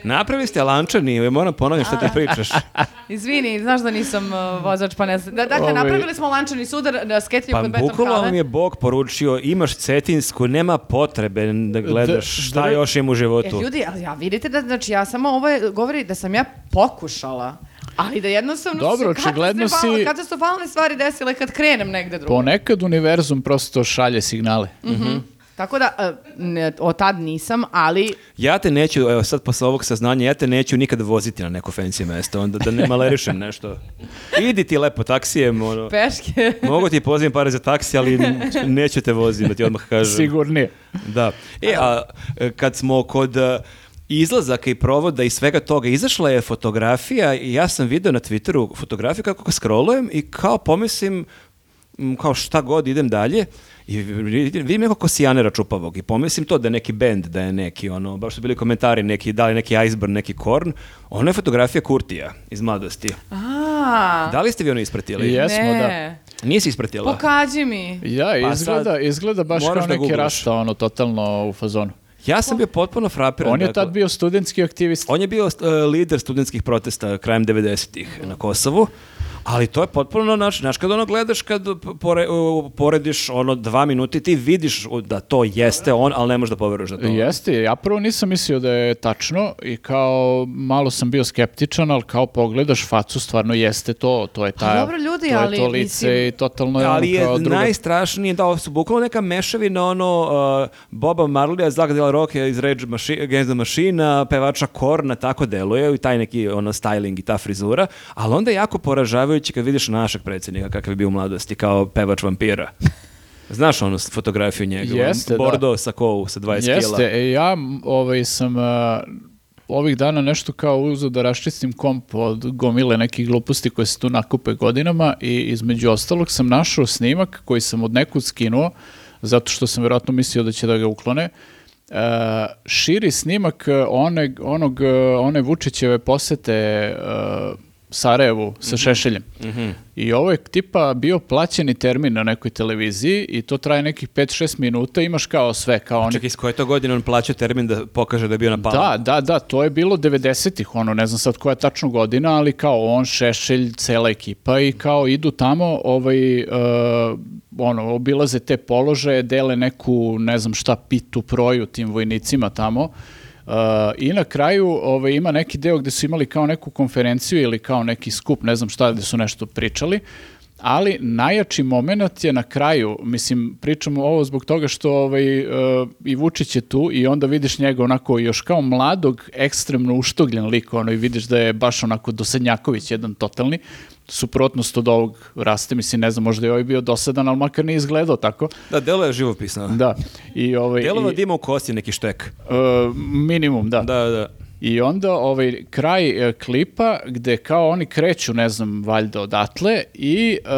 Napravili ste lančani, ja moram ponoviti što ti pričaš.
Izvini, znaš da nisam uh, vozač, pa ne znam. Da, dakle,
Ovaj-
napravili smo lančani sudar na sketnju
Pa
kod beton
bukvalno
hale.
mi je Bog poručio, imaš cetinsku, nema potrebe da gledaš
D-
šta
dr-
još im u
E,
životu.
ljudi, ali ja vidite da, znači, ja samo ovo je- govori da sam ja pokušala, ali da jednostavno
Dobro,
su katastrofalne-
si-
katastrofalne stvari desile kad krenem negde drugo.
Ponekad univerzum prosto šalje signale.
Mhm. Tako da, e, ne, od tad nisam, ali
Ja te neću, evo sad posle ovog saznanja, ja te neću nikada voziti na neko fancy mesto, onda da ne malerišem nešto. Idi ti lepo taksijem, ono.
peške...
Mogu ti pozivim pare za taksi, ali neću te voziti, da ti odmah kažem.
Sigurnije.
Da. E, a e, kad smo kod e, izlazaka i provoda i svega toga, izašla je fotografija i ja sam video na Twitteru fotografiju kako ga scrollujem i kao pomislim, kao šta god idem dalje i vidim vidim nekog kosijanera čupavog i pomislim to da je neki bend, da je neki ono, baš su bili komentari neki, da li neki iceberg, neki korn, ono je fotografija Kurtija iz mladosti.
A,
Da li ste vi ono ispratili?
Jesmo,
ne.
Nisi ispratila?
Pokaži mi.
Ja,
Pa
izgleda,
sad
izgleda baš kao
da
neki rasta, ono, totalno u fazonu.
Ja sam bio potpuno frapiran.
On je
dakle-
tad bio studentski aktivist.
On je bio uh, lider studentskih protesta krajem 90-ih na Kosovu, ali to je potpuno, znaš, znaš kad ono gledaš, kad pore, uh, porediš ono dva minuti, ti vidiš da to jeste on, ali ne možeš da poveruješ da to.
Jeste, ja prvo nisam mislio da je tačno i kao malo sam bio skeptičan, ali kao pogledaš facu, stvarno jeste to, to je ta,
Pa dobro, ljudi,
to je
ali
to lice
mislim-
i totalno je ono
Ali je
kao druga.
najstrašnije da ovo su bukvalno neka mešavina ono uh, Boba Marleya, Zak de la Roque iz Rage Machi- Against the Machine, pevača Korna, tako deluje i taj neki ono styling i ta frizura, ali onda je jako poražavajući kad vidiš našeg predsjednika kakav je bio u mladosti kao pevač vampira. Znaš onu fotografiju njega?
Jeste, da.
Bordo sa kovu sa 20 kila.
Jeste, ja ovaj, sam uh, ovih dana nešto kao uzeo da raščistim komp od gomile nekih gluposti koje se tu nakupe godinama i između ostalog sam našao snimak koji sam od nekud skinuo, zato što sam verovatno mislio da će da ga uklone. E, širi snimak e, one, onog, one Vučićeve posete e, Sarajevu sa Šešeljem. I ovo je tipa bio plaćeni termin na nekoj televiziji i to traje nekih 5-6 minuta, imaš kao sve, kao oni...
Čekaj, iz koje to godine on plaća termin da pokaže da je bio na palu?
Da, da, da, to je bilo 90-ih, ono, ne znam sad koja je tačno godina, ali kao on, Šešelj, cela ekipa i kao idu tamo, ovaj, e, ono, obilaze te položaje, dele neku, ne znam šta, pitu, proju tim vojnicima tamo, Uh, I na kraju ovaj, ima neki deo gde su imali kao neku konferenciju ili kao neki skup, ne znam šta, gde su nešto pričali, ali najjači moment je na kraju, mislim, pričamo ovo zbog toga što ovaj, uh, i Vučić je tu i onda vidiš njega onako još kao mladog, ekstremno uštogljen lik, ono, i vidiš da je baš onako dosadnjaković, jedan totalni, suprotnost od ovog raste, mislim, ne znam, možda je ovaj bio dosadan, ali makar nije izgledao tako.
Da, delo je živopisno.
Da. I, ovaj,
Delova
i,
da ima u kosti neki štek.
uh, minimum, da.
Da, da.
I onda ovaj kraj e, klipa gde kao oni kreću, ne znam, valjda odatle i e,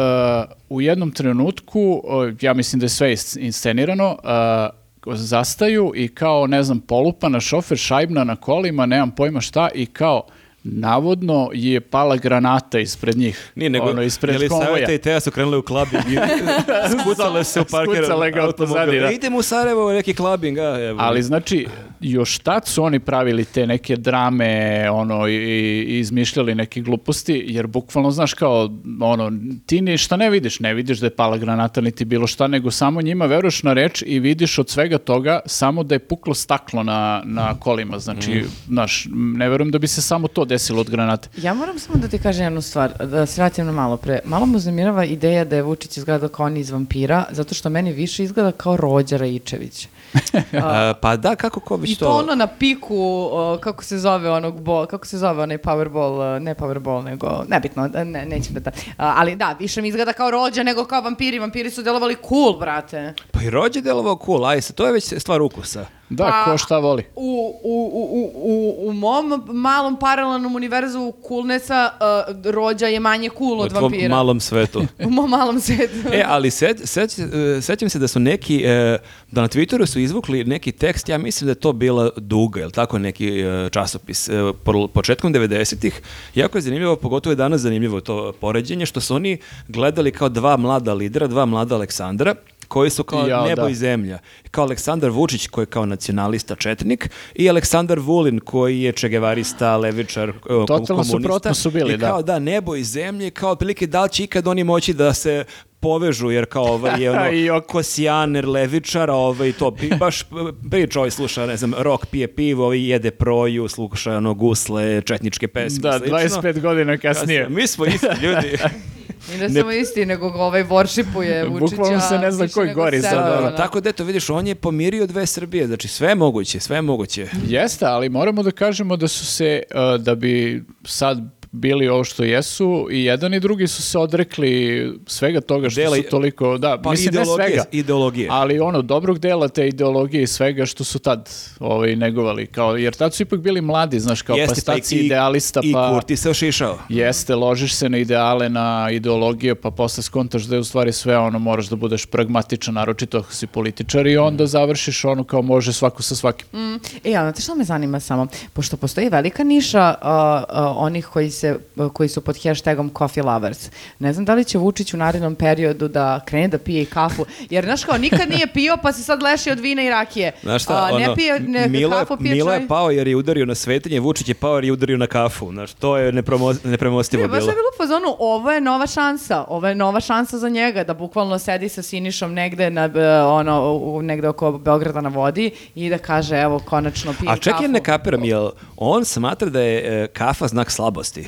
u jednom trenutku, e, ja mislim da je sve inscenirano, e, zastaju i kao, ne znam, polupana šofer šajbna na kolima, nemam pojma šta, i kao, navodno je pala granata ispred njih.
Nije nego,
ono, ispred
jeli. Saveta i Teja su krenuli u klubing i skucale se u parker
Skucale ga od pozadi, da.
Idemo u Sarajevo neki klubing, a evo.
Ali znači, još tad su oni pravili te neke drame, ono, i, i izmišljali neke gluposti, jer bukvalno, znaš, kao, ono, ti ništa ne vidiš, ne vidiš da je pala granata, niti bilo šta, nego samo njima veruješ na reč i vidiš od svega toga samo da je puklo staklo na, na kolima, znači, znaš, ne verujem da bi se samo to desilo od granate.
Ja moram samo da ti kažem jednu stvar, da se vratim na malo pre. Malo mu uznemirava ideja da je Vučić izgledao kao on iz vampira, zato što meni više izgleda kao Rođa Rajičević.
A, pa da, kako ko već
I to ono na piku, o, kako se zove onog bol, kako se zove onaj Powerball, ne Powerball, nego, nebitno, ne, neću da da. A, ali da, više mi izgleda kao Rođa nego kao vampiri, vampiri su delovali cool, brate.
Pa i rođe delovao cool, aj se, to je već stvar ukusa.
Da,
Pa-
ko šta voli.
U, u, u, u, u, u mom malom paralelnom univerzu coolnessa uh, Rođa je manje cool
U
od
tvom
vampira.
malom svetu.
U mom malom svetu.
E, ali set, set, e, sećam se da su neki, e, da na Twitteru su izvukli neki tekst, ja mislim da je to bila Duga, ili tako neki e, časopis, e, po- početkom 90-ih. Jako je zanimljivo, pogotovo je danas zanimljivo to poređenje, što su oni gledali kao dva mlada lidera, dva mlada Aleksandra, koji su kao
Ja,
nebo
da.
i zemlja. Kao Aleksandar Vučić koji je kao nacionalista četnik i Aleksandar Vulin koji je čegevarista, levičar, e,
Totalno
komunista.
suprotno su bili,
I
da.
kao da, nebo i zemlje, kao otprilike da li će ikad oni moći da se povežu, jer kao ovaj je ono
I ok.
kosijaner, levičar, ovaj to pi- baš priča, ovaj sluša, ne znam, rock, pije pivo, ovaj jede proju, sluša ono gusle, četničke pesme,
Da,
slično.
25 godina kasnije.
Mi smo isti ljudi.
I ne samo isti, nego ga ovaj worshipuje Vučića.
Bukvalno se ne zna koji gori sad.
Tako da eto, vidiš, on je pomirio dve Srbije, znači sve je moguće, sve je moguće.
Jeste, ali moramo da kažemo da su se, uh, da bi sad bili ovo što jesu, i jedan i drugi su se odrekli svega toga što
Dela-
su toliko, da,
Pa
mislim ne
ideologije,
svega,
ideologije.
ali ono, dobrog dela te ideologije i svega što su tad ovaj, negovali, kao, jer tad su ipak bili mladi, znaš, kao
Jeste,
pa
pa
sad si
i-
idealista,
I
pa...
Kurti se ošišao.
Jeste, ložiš se na ideale, na ideologije, pa posle skontaš da je u stvari sve ono, moraš da budeš pragmatičan, naročito ako si političar i onda završiš ono kao može svako sa svakim.
Mm, E, a znate što me zanima samo? Pošto postoji velika niša uh, uh, onih koji, se, uh, koji su pod hashtagom coffee lovers. Ne znam da li će Vučić u narednom periodu da krene da pije kafu. Jer, znaš kao, nikad nije pio, pa se sad leši od vina i rakije.
Znaš šta,
A, ne
ono,
pije, ne,
Milo,
kafu pije
Milo
čaj.
je pao jer je udario na svetinje, Vučić je pao jer je udario na kafu. Znaš, to je nepromo, nepremostivo
Ne, baš
bilo.
je bilo u fazonu, ovo je nova šansa, ovo je nova šansa za njega, da bukvalno sedi sa Sinišom negde, na, e, ono, u- negde oko Beograda na vodi i da kaže, evo, konačno pijem
A čekaj,
kafu.
ne kapiram, jel on smatra da je e, kafa znak slabosti?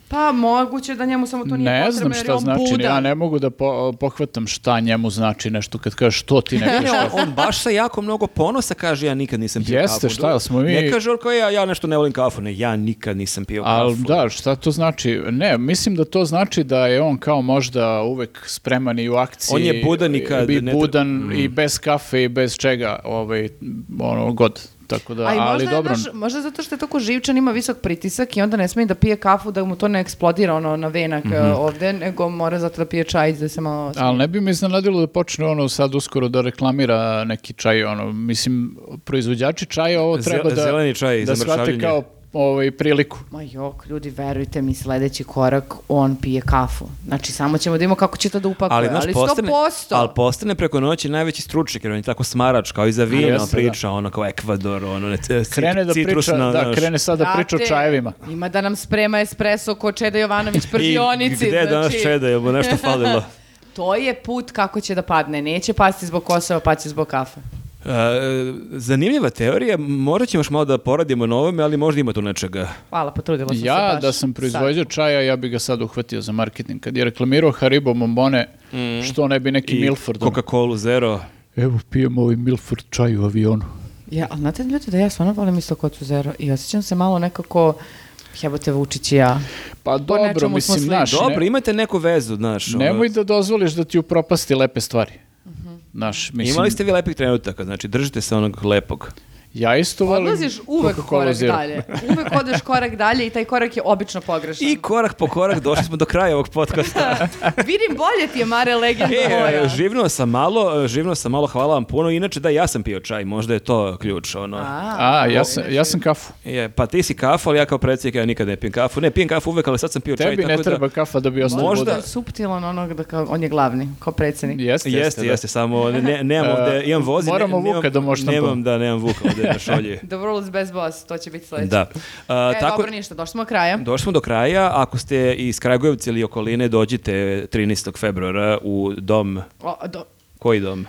Pa moguće da njemu samo to nije
Ne
potrebno
znam
jer je
šta
on
znači,
budan.
ja ne mogu da po- pohvatam šta njemu znači nešto kad kažeš što ti ne
Ne,
kažeš.
on, on baš sa jako mnogo ponosa kaže ja nikad nisam pio
Jeste,
kafu.
šta, smo mi-
Ne kaže on kao ja, ja nešto ne volim kafu. Ne, ja nikad nisam pio
Ali
kafu.
da, šta to znači? Ne, mislim da to znači da je on kao možda uvek spreman i u akciji.
On je budan i kad
I
ne tre-
budan i bez kafe i bez čega, ovaj, ono, god. Tako da,
A i možda,
ali
je,
dobro.
znaš, možda zato što je tako živčan, ima visok pritisak i onda ne smije da pije kafu da mu to ne eksplodira ono na venak
Mhm.
e, ovde, nego mora zato da pije čaj da se malo...
Ali ne bi me iznenadilo da počne ono sad uskoro da reklamira neki čaj, ono, mislim, proizvođači čaja ovo
Zel-
treba da,
zeleni čaj
da shvate kao ovaj, priliku.
Ma jok, ljudi, verujte mi, sledeći korak, on pije kafu. Znači, samo ćemo da imamo kako će to da upakuje,
Ali,
ali,
znaš,
100%.
postane, ali postane preko noći najveći stručnjak, jer on je tako smarač, kao i za vino
Jeste, da.
priča, ono kao Ekvador, ono, ne, cit-
Krene da
citrusna,
priča, da, krene sad da priča o čajevima.
Ima da nam sprema espresso ko Čeda Jovanović
I
pržionici.
gde je danas
znači,
čeda, je mu nešto falilo?
To je put kako će da padne. Neće pasti zbog Kosova, pa će zbog kafe.
E, zanimljiva teorija, morat ćemo još malo da poradimo na ovome, ali možda ima tu nečega.
Hvala, potrudila sam se
Ja
baš.
da sam proizvođač čaja, ja bi ga sad uhvatio za marketing. Kad je reklamirao Haribo bombone, što ne bi neki
Mm. I
Milford. ono.
Coca-Cola Zero.
Evo, pijem ovaj Milford čaj u avionu.
Ja, ali znate ljudi da ja stvarno volim isto kocu zero i osjećam se malo nekako jebote Vučić i ja.
Pa dobro, mislim, znaš,
Dobro,
ne-
imate neku vezu, znaš.
nemoj da dozvoliš da ti upropasti lepe stvari. Znaš, mislim,
Imali ste vi lepih trenutaka, znači držite se onog lepog.
Ja isto volim
Odlaziš uvek korak
Zero.
dalje. Uvek odeš korak dalje i taj korak je obično pogrešan.
I korak po korak došli smo do kraja ovog podcasta.
Vidim bolje ti je Mare legenda moja.
E, živnuo sam malo, živnuo sam malo, hvala vam puno. Inače da, ja sam pio čaj, možda je to ključ. Ono.
A, ja sam, ja sam kafu.
Je, pa ti si kafu, ali ja kao predsjednik ja nikad ne pijem kafu. Ne, pijem kafu uvek, ali sad sam pio čaj.
Tebi ne
tako
treba
Da,
kafa da bi ostao
Možda-.
Možda je suptilan onog da kao, on je glavni, kao predsjednik.
Jeste,
jeste,
da.
jeste, samo ne, nemam ovde, imam vozi. ne-
moramo
nemam,
Vuka da moštam
Nemam, da, nemam Vuka ovde.
The world's best boss, to će biti sledeće.
Da. A,
E,
tako,
dobro, ništa, došli smo do kraja.
Došli smo do kraja. Ako ste iz Kragujevca ili okoline, dođite 13. februara u dom.
O, do,
Koji dom?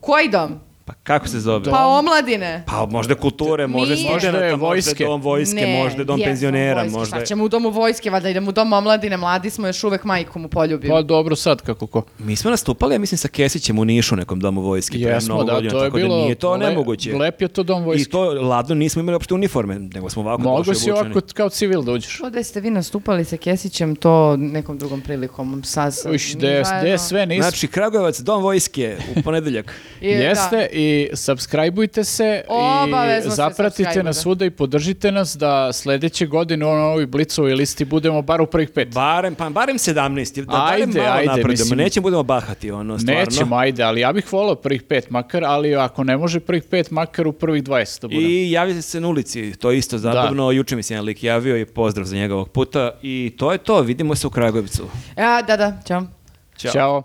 koji dom?
Pa kako se zove?
Pa omladine.
Pa možda kulture, možda
Nije.
Možda je
možda
vojske.
je dom vojske,
Ne,
možda je dom penzionera,
vojske.
možda
Šta ćemo u domu vojske, valjda idemo u dom omladine, mladi smo još uvek majkom u poljubi.
Pa dobro sad kako ko.
Mi smo nastupali, ja mislim, sa Kesićem u Nišu, nekom domu vojske. pre
Jesmo,
mnogo
da,
godina,
to je
tako
bilo...
da nije to
le-
nemoguće.
Lep je to dom
I
vojske.
to ladno nismo imali uopšte uniforme, nego smo ovako
Mogu
došli
si ovako kao civil da uđeš.
To da ste vi nastupali sa Kesićem, to nekom drugom prilikom. Sad,
Uš,
mi
de, de
zajedno-
sve nisam.
Znači, Kragujevac, dom vojske, u ponedeljak.
I,
Jeste i subscribeujte se
Obavezno
i
se
zapratite
subscribeujte.
nas svuda i podržite nas da sledeće godine u ovoj Blicovoj listi budemo bar u prvih pet.
Barem, pa barem 17, da barem
Ajde,
malo
ajde,
napredujemo,
mislim-
nećemo budemo bahati, ono, stvarno.
Nećemo, ajde, ali ja bih volao prvih pet makar, ali ako ne može prvih pet makar u prvih 20 da budemo.
I javite se na ulici, to je isto zabavno, juče mi se jedan lik javio i pozdrav za njega ovog puta i to je to, vidimo se u Kragujevcu.
A, da, da, ćao.
Ćao.
Ćao.